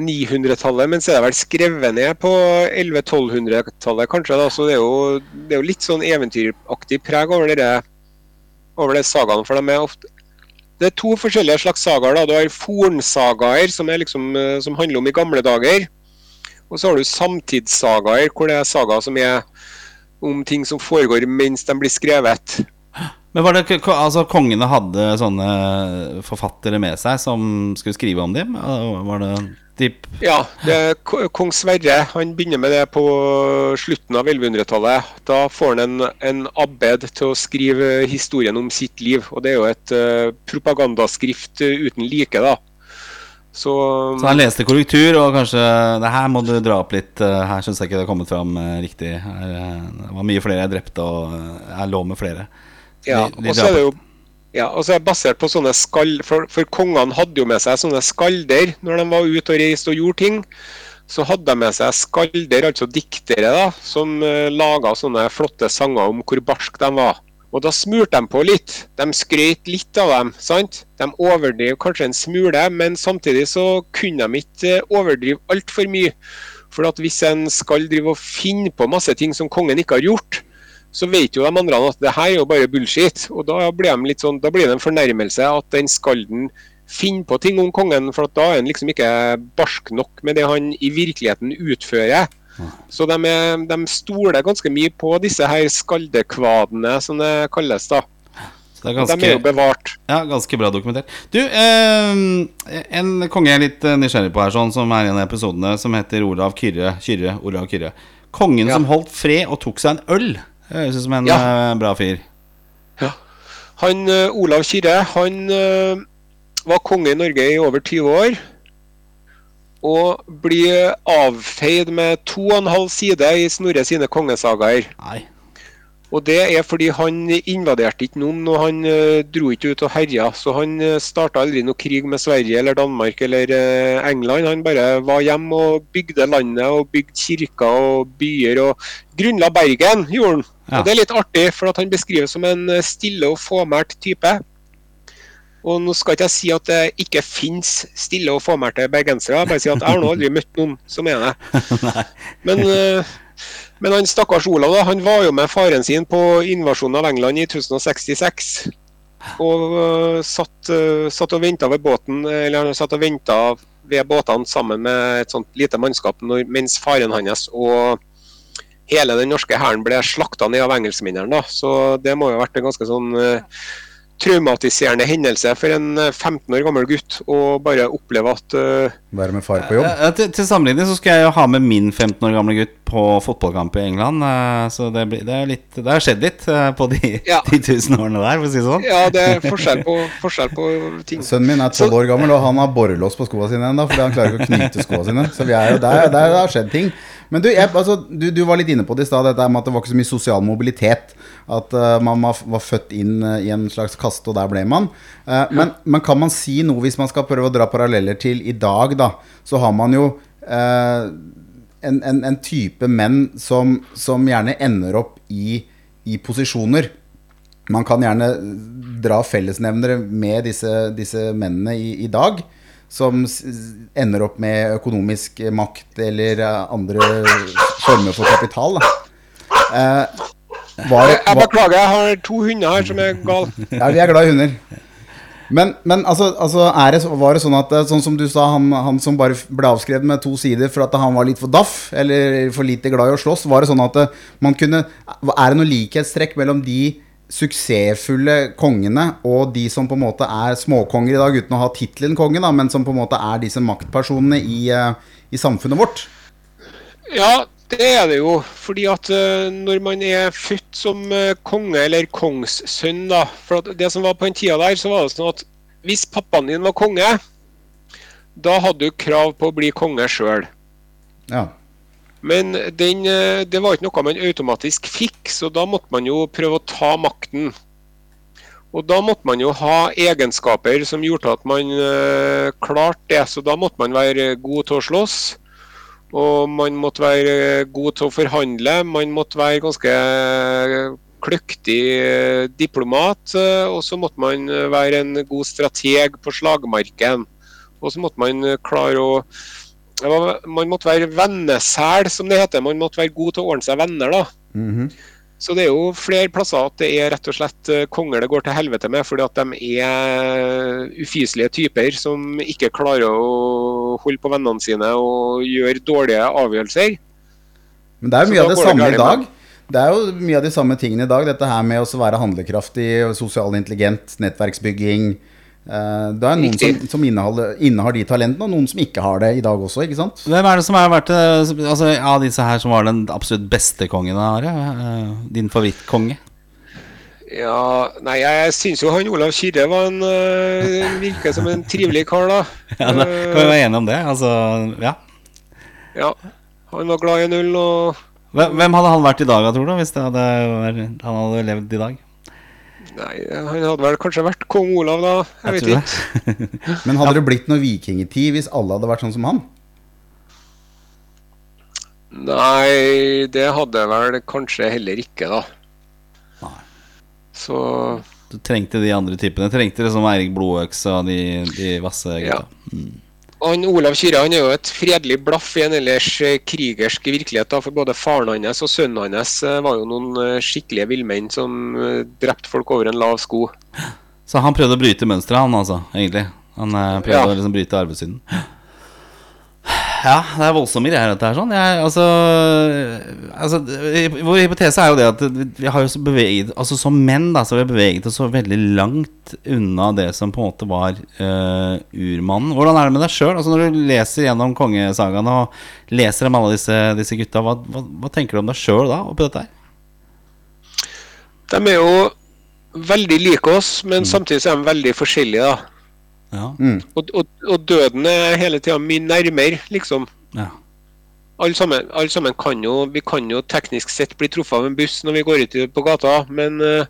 900-tallet, men så er det vel skrevet ned på 1100-1200-tallet, kanskje. da, Så det er, jo, det er jo litt sånn eventyraktig preg over det, over de sagaen, For de er ofte Det er to forskjellige slags sagaer. da, Du har fornsagaer, som, liksom, eh, som handler om i gamle dager. Og så har du samtidssagaer, hvor det er sagaer som er om ting som foregår mens de blir skrevet. Men var det altså kongene hadde sånne forfattere med seg som skulle skrive om dem? Var det typ Ja, det kong Sverre han begynner med det på slutten av 1100-tallet. Da får han en, en abbed til å skrive historien om sitt liv. Og det er jo et uh, propagandaskrift eh, uten like, da. Så, Så han leste korrektur og kanskje Det her må du dra opp litt. eh, Her syns jeg ikke det har kommet fram riktig. Her, det var mye flere jeg drepte, og jeg lå med flere. Ja, og så er det jo ja, og så er det basert på sånne skall... For, for kongene hadde jo med seg sånne skalder når de var ute og reiste og gjorde ting. Så hadde de med seg skalder, altså diktere, da, som uh, laga sånne flotte sanger om hvor barsk de var. Og da smurte de på litt. De skrøt litt av dem. sant? De overdrev kanskje en smule, men samtidig så kunne de ikke eh, overdrive altfor mye. For at hvis en skal drive og finne på masse ting som kongen ikke har gjort, så vet jo de andre at det her er jo bare bullshit. Og da blir, de sånn, da blir det en fornærmelse at den skalden finner på ting om kongen, for at da er han liksom ikke barsk nok med det han i virkeligheten utfører. Så de, er, de stoler ganske mye på disse her skaldekvadene, som det kalles. da. Så det er De er jo bevart. ja, ganske bra dokumentert. Du, eh, en konge jeg er litt eh, nysgjerrig på her, sånn, som er i en av episodene, som heter Olav Kyrre. Kyrre Olav Kyrre. Kongen Ja. som holdt fred og tok seg en øl. Det høres ut som en Ja. eh, bra fyr. Han eh, Olav Kyrre han eh, var konge i Norge i over 20 år. Og blir avfeid med to og en halv side i Snorre sine kongesagaer. Nei. Og det er fordi han invaderte ikke noen, og han eh, dro ikke ut og herja. Så han uh, starta aldri noe krig med Sverige eller Danmark eller eh, England. Han bare var hjemme og bygde landet og bygde kirker og byer. Og grunnla Bergen, gjorde han. Ja. Og det er litt artig, for at han beskrives som en eh, stille og fåmælt type. Og nå skal ikke jeg si at det ikke finnes stille og fåmælte bergensere, jeg bare si at jeg har nå aldri møtt noen som er det. [laughs] Men, eh, men han stakkars Olav da, han var jo med faren sin på invasjonen av England i 1066. Og uh, satt, uh, satt og venta ved båten, eller han satt og venta ved båtene sammen med et sånt lite mannskap når, mens faren hans og hele den norske hæren ble slakta ned av engelskmennene. Så det må jo ha vært en ganske sånn uh, traumatiserende hendelse for en eh, 15 år gammel gutt å bare oppleve at Være med far på jobb. Ja, til, til sammenligning så skal jeg jo ha med min 15 år gamle gutt på fotballkamp i England. eh, Så det, blir, det, er litt, det har skjedd litt eh, på de, [laughs] Ja. de tusen årene der, for å si det sånn. Ja, det er forskjell på, [laughs] forskjell på ting. Sønnen min er tolv år gammel, og han har borrelås på skoene sine ennå. Fordi han klarer ikke å knyte skoene sine. Så vi er jo der, der det har skjedd ting. Men du, jeg, altså, du, du var litt inne på det i stad, dette med at det var ikke så mye sosial mobilitet. At uh, man var, født inn uh, i en slags kaste, og der ble man. Eh, men, men kan man si noe, hvis man skal prøve å dra paralleller til i dag, da, så har man jo eh, en, en, en type menn som, som gjerne ender opp i, i posisjoner. Man kan gjerne dra fellesnevnere med disse, disse mennene i, i dag, som ender opp med økonomisk makt eller eh, andre former for kapital. Eh, var, Jeg, jeg beklager, jeg har to hunder her som er gale. ja, vi er glad i hunder. Men, men altså, altså det, var det sånn at eh, Sånn som du sa, han, han som bare ble avskrevet med to sider for at han var litt for daff, eller for lite glad i å slåss, var det sånn at eh, man kunne Er det noe likhetstrekk mellom de suksessfulle kongene og de som på en måte er småkonger i dag, uten å ha tittelen konge, da, men som på en måte er disse maktpersonene i, eh, i samfunnet vårt? Ja, det er det jo. Fordi at eh, når man er født som eh, konge eller kongssønn, da For at det som var på den tida der, så var det sånn at hvis pappaen din var konge, da hadde du krav på å bli konge sjøl. Ja. Men den, eh, det var ikke noe man automatisk fikk, så da måtte man jo prøve å ta makten. Og da måtte man jo ha egenskaper som gjorde at man klarte det. Så da måtte man være god til å slåss. Og man måtte være god til å forhandle. Man måtte være ganske kløktig diplomat. Og så måtte man være en god strateg på slagmarken. Og så måtte man klare å Man måtte være vennesel, som det heter. Man måtte være god til å ordne seg venner, da. Mhm. Så det er jo flere plasser at det er rett og slett eh, konger det går til helvete med, fordi at de er ufyselige typer som ikke klarer å holde på vennene sine og gjøre dårlige avgjørelser. Men det er jo mye av det samme i dag. Det er jo mye av de samme tingene i dag. Dette her med å være handlekraftig, sosial intelligent, nettverksbygging. Eh, Det er noen som, Riktig. som innehar, innehar de talentene, og noen som ikke har det i dag også, ikke sant? Hvem er det som har vært eh, altså, Av disse her som var den absolutt beste kongen, Are? Eh, Din favorittkonge? Ja, nei, jeg syns jo han Olav Kyrre var en øh, virker som en trivelig kar, da. [laughs] Ja, da kan vi være enige om det? Altså, ja. Ja, Han var glad i en øl og Hvem hvem hadde han vært i dag, tror du? Hvis det hadde, vært- han hadde levd i dag? Nei, han hadde vel kanskje vært kong Olav, da. Jeg, jeg vet ikke. [laughs] Men hadde det blitt noe vikingtid hvis alle hadde vært sånn som han? Nei, det hadde vel kanskje heller ikke, da. Nei. Så Du trengte de andre typene. Trengte liksom Eirik Blodøks og de, de vasse Ja. gutta. Han Olav Kyrre han er jo et fredelig blaff i en ellers eh, krigersk virkelighet. da, For både faren hans og sønnen hans eh, var jo noen eh, skikkelige villmenn som drepte folk over en lav sko. Så han prøvde å bryte mønsteret, han altså, egentlig. Han prøvde Ja. å liksom bryte arvesynden. Ja, det er voldsomme greier, dette her. sånn jeg, altså, altså, Vår hypotese er jo det at vi har jo så beveget Altså Som menn da, så har vi beveget oss så veldig langt unna det som på en måte var uh, urmannen. Hvordan er det med deg sjøl? Altså, når du leser gjennom kongesagaen og leser om alle disse, disse gutta, hva, hva, hva tenker du om deg sjøl da, oppi dette her? De er jo veldig like oss, men samtidig så er de veldig forskjellige. da. Ja, Og, og, og døden er hele tida mye nærmere, liksom. ja. Alle sammen, alle sammen kan jo Vi kan jo teknisk sett bli truffet av en buss når vi går ut på gata, men uh,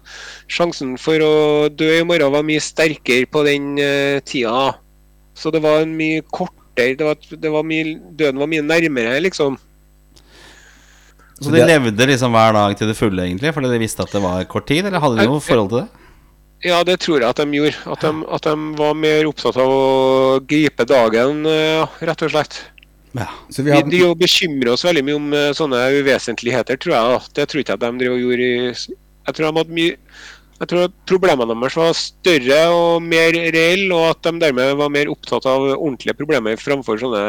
sjansen for å dø i morgen var mye sterkere på den uh, tida. Så det var en mye kortere det var, det var mye, Døden var mye nærmere, liksom. Så de levde liksom hver dag til det fulle, egentlig? Fordi de visste at det var kort tid? Eller hadde de noe forhold til det? Ja, det tror jeg at de gjorde. At de, at de var mer opptatt av å gripe dagen, eh, rett og slett. Ja. Så vi Vi hadde, de bekymrer oss veldig mye om eh, sånne uvesentligheter, tror jeg. Det tror ikke jeg de driver og gjorde i Jeg tror de hadde mye jeg tror problemene deres var større og mer reelle, og at de dermed var mer opptatt av ordentlige problemer framfor sånne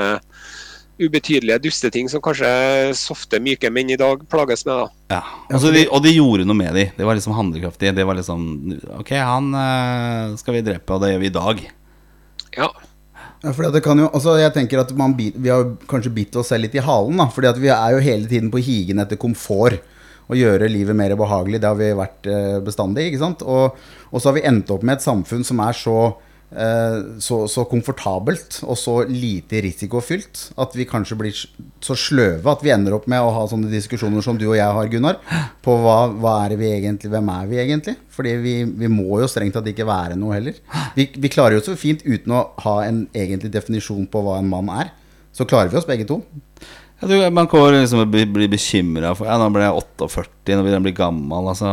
ubetydelige dusteting som kanskje softe, myke menn i dag plages med. da. Ja, altså de, Og de gjorde noe med de Det var liksom handlekraftig. Det var liksom Ok, han eh, skal vi drepe, og det gjør vi i dag. Ja. Ja, fordi det kan jo, altså jeg tenker at man, Vi har kanskje bitt oss selv litt i halen. da Fordi at vi er jo hele tiden på higen etter komfort. Og gjøre livet mer behagelig. Det har vi vært eh, bestandig. ikke sant Og, og så har vi endt opp med et samfunn som er så, så, så komfortabelt og så lite risikofylt at vi kanskje blir så sløve at vi ender opp med å ha sånne diskusjoner som du og jeg har, Gunnar. På hva, hva er vi egentlig Hvem er vi egentlig? Fordi vi, vi må jo strengt tatt ikke være noe heller. Vi, vi klarer jo så fint uten å ha en egentlig definisjon på hva en mann er. Så klarer vi oss begge to. Jeg tror Man kan liksom bli, blir bekymra for Ja, nå ble jeg 48, nå begynner jeg å bli gammel. Altså,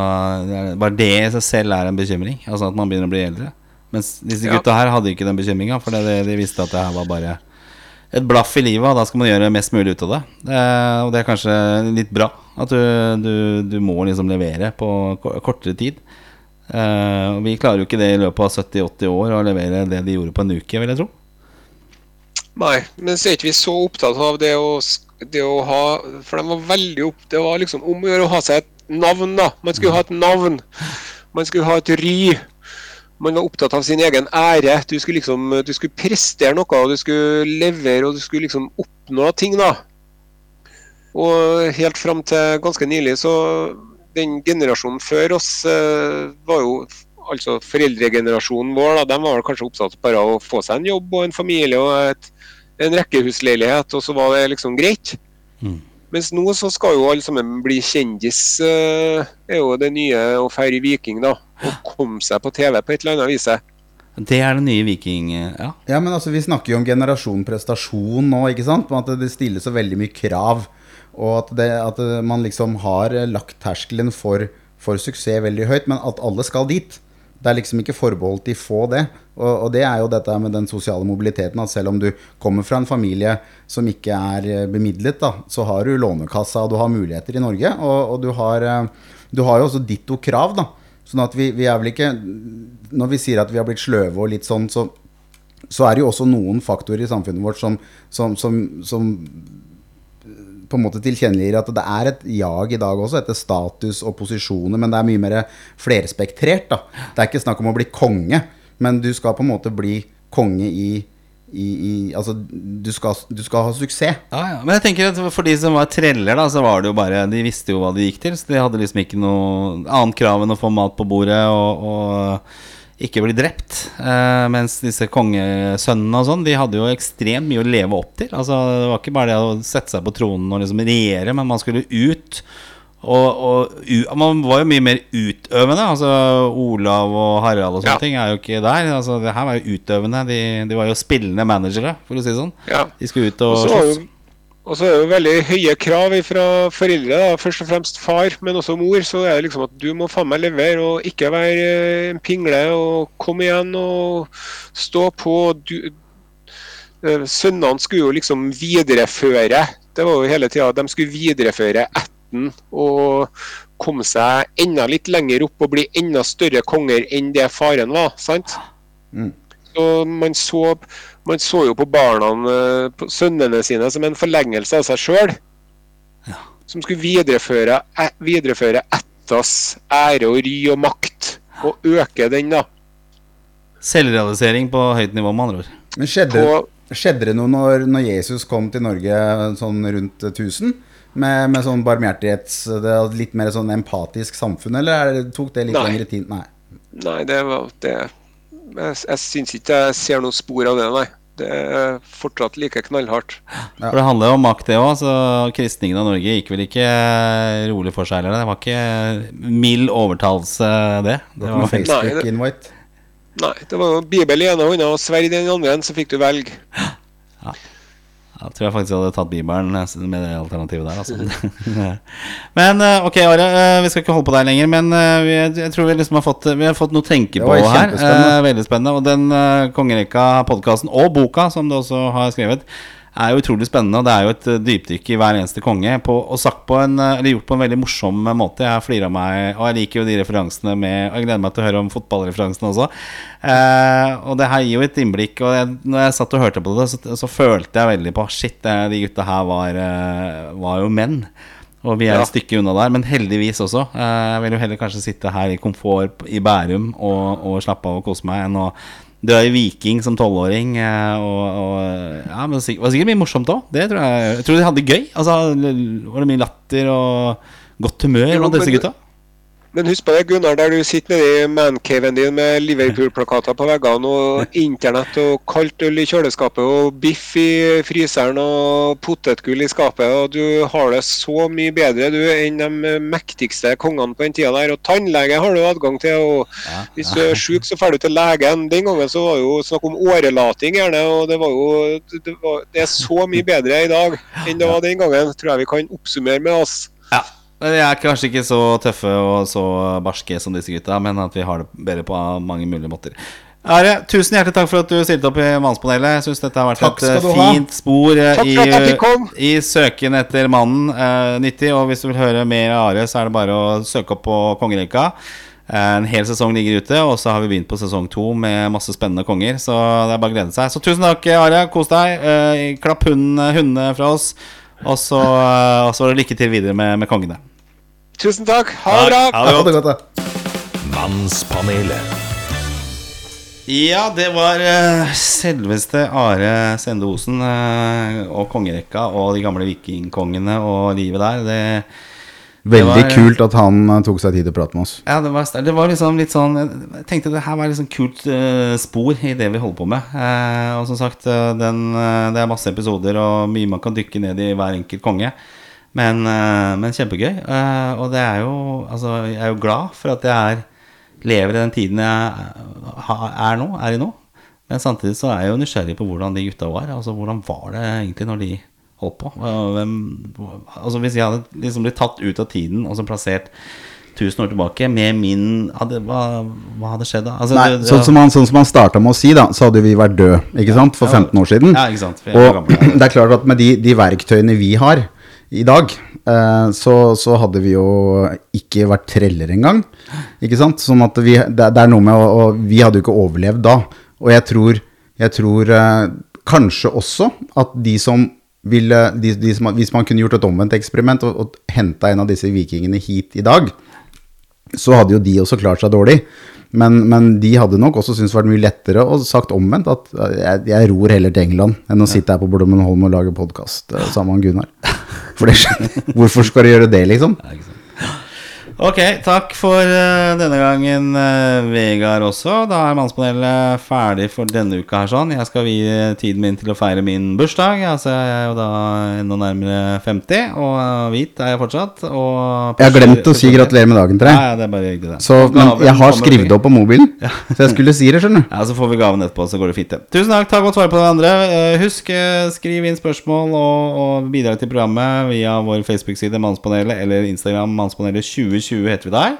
bare det i seg selv er en bekymring. Altså At man begynner å bli eldre. Mens disse gutta her hadde ikke den bekymringa, for det, de visste at det her var bare et blaff i livet, og da skal man gjøre mest mulig ut av det. det og det er kanskje litt bra at du, du, du må liksom levere på kortere tid. Eh, og vi klarer jo ikke det i løpet av 70-80 år å levere det de gjorde på en uke, vil jeg tro. Nei, men så er ikke vi så opptatt av det å, det å ha For de var veldig opp Det var liksom om å gjøre å ha seg et navn, da. Man skulle ha et navn. Man skulle ha et ry. Man var opptatt av sin egen ære. Du skulle liksom Du skulle prestere noe, og du skulle levere, og du skulle liksom oppnå ting, da. Og helt fram til ganske nylig, så Den generasjonen før oss eh, var jo altså foreldregenerasjonen vår, da, de var kanskje opptatt bare av å få seg en jobb og en familie og et, en rekkehusleilighet, og så var det liksom greit. Mens nå så skal jo alle sammen bli kjendis. eh, er jo det nye å feire Viking, da. Og komme seg på TV på et eller annet vis. Det er den nye Viking... Ja. Ja, men altså, Vi snakker jo om generasjon prestasjon nå, ikke sant? At det stilles så veldig mye krav. Og at, det, at man liksom har eh, lagt terskelen for, for suksess veldig høyt, men at alle skal dit. Det er liksom ikke forbeholdt de få, det. Og, og det er jo dette med den sosiale mobiliteten. At selv om du kommer fra en familie som ikke er eh, bemidlet, da, så har du Lånekassa, og du har muligheter i Norge. Og, og du, har, eh, du har jo også ditto krav, da. Sånn at vi, vi er vel ikke Når vi sier at vi har blitt sløve og litt sånn, så så er det jo også noen faktorer i samfunnet vårt som, som, som, som på en måte tilkjennegir at det er et jag i dag også, etter status og posisjoner, men det er mye mer flerspektrert. da. Det er ikke snakk om å bli konge, men du skal på en måte bli konge i, i, i Altså, du skal, du skal ha suksess. Ja, ja. Men jeg tenker at for de som var treller, da, så var det jo bare De visste jo hva de gikk til. Så de hadde liksom ikke noe annet krav enn å få mat på bordet og, og ikke bli drept. Eh, mens disse kongesønnene og sånn, de hadde jo ekstremt mye å leve opp til. Altså, det var ikke bare det å sette seg på tronen og liksom regjere, men man skulle ut. Og, og u, man var jo mye mer utøvende. Altså Olav og Harald og sånne Ja. ting er jo ikke der. Altså, det her var jo utøvende. De, de var jo spillende managere, for å si det sånn. Ja. De skulle ut og slåss. Og så er det jo veldig høye krav fra foreldre, da. først og fremst far, men også mor. Så er det liksom at du må faen meg levere og ikke være eh, en pingle. og Kom igjen og stå på. Du, eh, sønnene skulle jo liksom videreføre. Det var jo hele tida. De skulle videreføre ætten og komme seg enda litt lenger opp og bli enda større konger enn det faren var. sant? Mm. Så man så, man så jo på barna, eh, på sønnene sine, som en forlengelse av seg sjøl. Som skulle videreføre, æ- videreføre ættas ære og ry og makt. Og øke den, da. Selvrealisering på høyt nivå, med andre ord. Men skjedde, På- skjedde det noe når, når Jesus kom til Norge sånn rundt 1000? Med, med sånn barmhjertighets... Det er litt mer sånn empatisk samfunn, eller er det, tok det litt Nei. lengre tid? Nei. Nei, det var det Jeg, jeg syns ikke jeg ser noe spor av det, nei. Det er fortsatt like knallhardt. For det handler jo om makt, det òg. Så kristningen av Norge gikk vel ikke rolig for seg Eller? Det var ikke mild overtalelse, det. Det det var noe Facebook-invite. Nei, det var Bibel i ene hånda og sverd i den andre, så fikk du velge. Jeg tror jeg faktisk jeg hadde tatt Bibelen med det alternativet der. Altså. [laughs] men eh, ok, Are. eh, Vi skal ikke holde på der lenger. Men eh, vi, jeg tror vi liksom har fått, vi har fått noe å tenke på her. Veldig spennende. Og den kongerekka-podkasten, og boka som du også har skrevet, er jo utrolig spennende. Og det er jo et eh, dypdykk i hver eneste konge. På, og sagt på en, eh, eller gjort på en veldig morsom eh, måte. Jeg flirer av meg, og jeg liker jo de referansene med Og jeg gleder meg til å høre om fotballreferansene også. Eh, og det her gir jo et innblikk. Og jeg, når jeg satt og hørte på det, så, så følte jeg veldig på Shit, de gutta her var, var jo menn. Og vi er Ja. et stykke unna der, men heldigvis også. Jeg vil jo heller kanskje sitte her i komfort i Bærum og, og slappe av og kose meg, enn å dra i Viking som tolvåring. eh, Og, og ja, men det var sikkert- mye morsomt òg. Det tror jeg. Jeg tror de hadde det gøy. Altså, var det mye latter og godt humør blant disse gutta? Men husk på det, Gunnar, der du sitter nedi mancaven din med Liverpool-plakater på veggene og internett og kaldt øl i kjøleskapet og biff i fryseren og potetgull i skapet, og du har det så mye bedre du enn de mektigste kongene på den tida der. Og tannlege har du adgang til, og hvis du er sjuk, så drar du til legen. Den gangen så var det jo snakk om årelating gjerne, og det var jo det, var, det er så mye bedre i dag enn det var den gangen, tror jeg vi kan oppsummere med oss. Vi er kanskje ikke så tøffe og så barske som disse gutta, men at vi har det bedre på mange mulige måter. Are, tusen hjertelig takk for at du stilte opp i Mannspanelet. Jeg syns dette har vært Takk et eh, fint spor eh, i, i søken etter mannen. Uh, nyttig. Og hvis du vil høre mer av Are, så er det bare å søke opp på Kongerekka. Eh, En hel sesong ligger ute, og så har vi begynt på sesong to med masse spennende konger. Så det er bare å glede seg. Så tusen takk, Are. Kos deg. Eh, Klapp hundene, hundene fra oss. Og så, eh, og så lykke til videre med, med kongene. Tusen takk. Ha det bra. Ha det Ha godt. det godt, da. Mannspanelet. Ja, det var uh, selveste Are Sende Osen uh, og kongerekka og de gamle vikingkongene og livet der. Det, Veldig Det var- kult at han uh, tok seg tid til å prate med oss. Ja, det var, det var liksom litt sånn Jeg tenkte det her var liksom kult eh, spor i det vi holder på med. Eh, og som sagt, eh, den, eh, det er masse episoder og mye man kan dykke ned i hver enkelt konge. Men, eh, men kjempegøy. Eh, og det er jo Altså, jeg er jo glad for at jeg er lever i den tiden jeg er nå, er i nå. Men samtidig så er jeg jo nysgjerrig på hvordan de gutta var. Altså hvordan var det egentlig når de holdt på? Hvem, altså Hvis jeg hadde liksom blitt tatt ut av tiden og så plassert 1000 år tilbake med min hadde, hva, hva hadde skjedd da? Altså, Nei, det- sånn som han, sånn som han starta med å si, da, så hadde vi vært døde, ikke sant, for 15 år siden. Ja, ikke sant, Og [clears throat] det er klart at med de, de verktøyene vi har i dag, eh, så, så hadde vi jo ikke vært treller engang. Ikke sant? Sånn at vi, det, er noe med å, å Vi hadde jo ikke overlevd da. Og jeg tror, jeg tror eh, kanskje også at de som ville de, de som, Hvis man kunne gjort et omvendt eksperiment og, og henta en av disse vikingene hit i dag, så hadde jo de også klart seg dårlig. Men, men de hadde nok også syntes det vært mye lettere og sagt omvendt at eh, jeg, jeg ror heller til England enn å sitte her på Blommenholm og lage podkast sammen med Gunnar. [laughs] For det skjønner Hvorfor skal du gjøre det, liksom? Ok, takk for uh, denne gangen, uh, Vegard også. Da er Mannspanelet ferdig for denne uka her sånn. Jeg skal vie tiden min til å feire min bursdag. Altså, jeg er jo da enda nærmere 50, og uh, hvit er jeg fortsatt. Jeg har glemt å si gratulerer med dagen til deg. ja, det er bare hyggelig, det. Så, men gaven jeg har skrevet det opp på mobilen, [laughs] så jeg skulle si det, skjønner du. Ja, Så får vi gaven etterpå, så går det fint. Tusen takk. Ta godt vare på hverandre. Husk, skriv inn spørsmål og, og bidrag til programmet via vår Facebook-side Mannspanelet eller Instagram Mannspanelet 2020 heter vi der.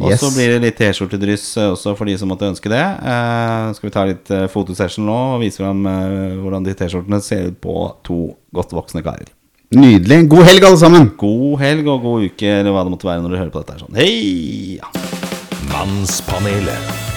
Og så Yes. blir det litt T-skjortedryss eh, også for de som måtte ønske det. Eh, skal vi ta litt eh, fotosession nå og vise fram eh, hvordan de T-skjortene ser ut på to godt voksne karer. Nydelig. God helg, alle sammen. God helg og god uke, eller hva det måtte være når du hører på dette. her sånn Hei! Mannspanelet.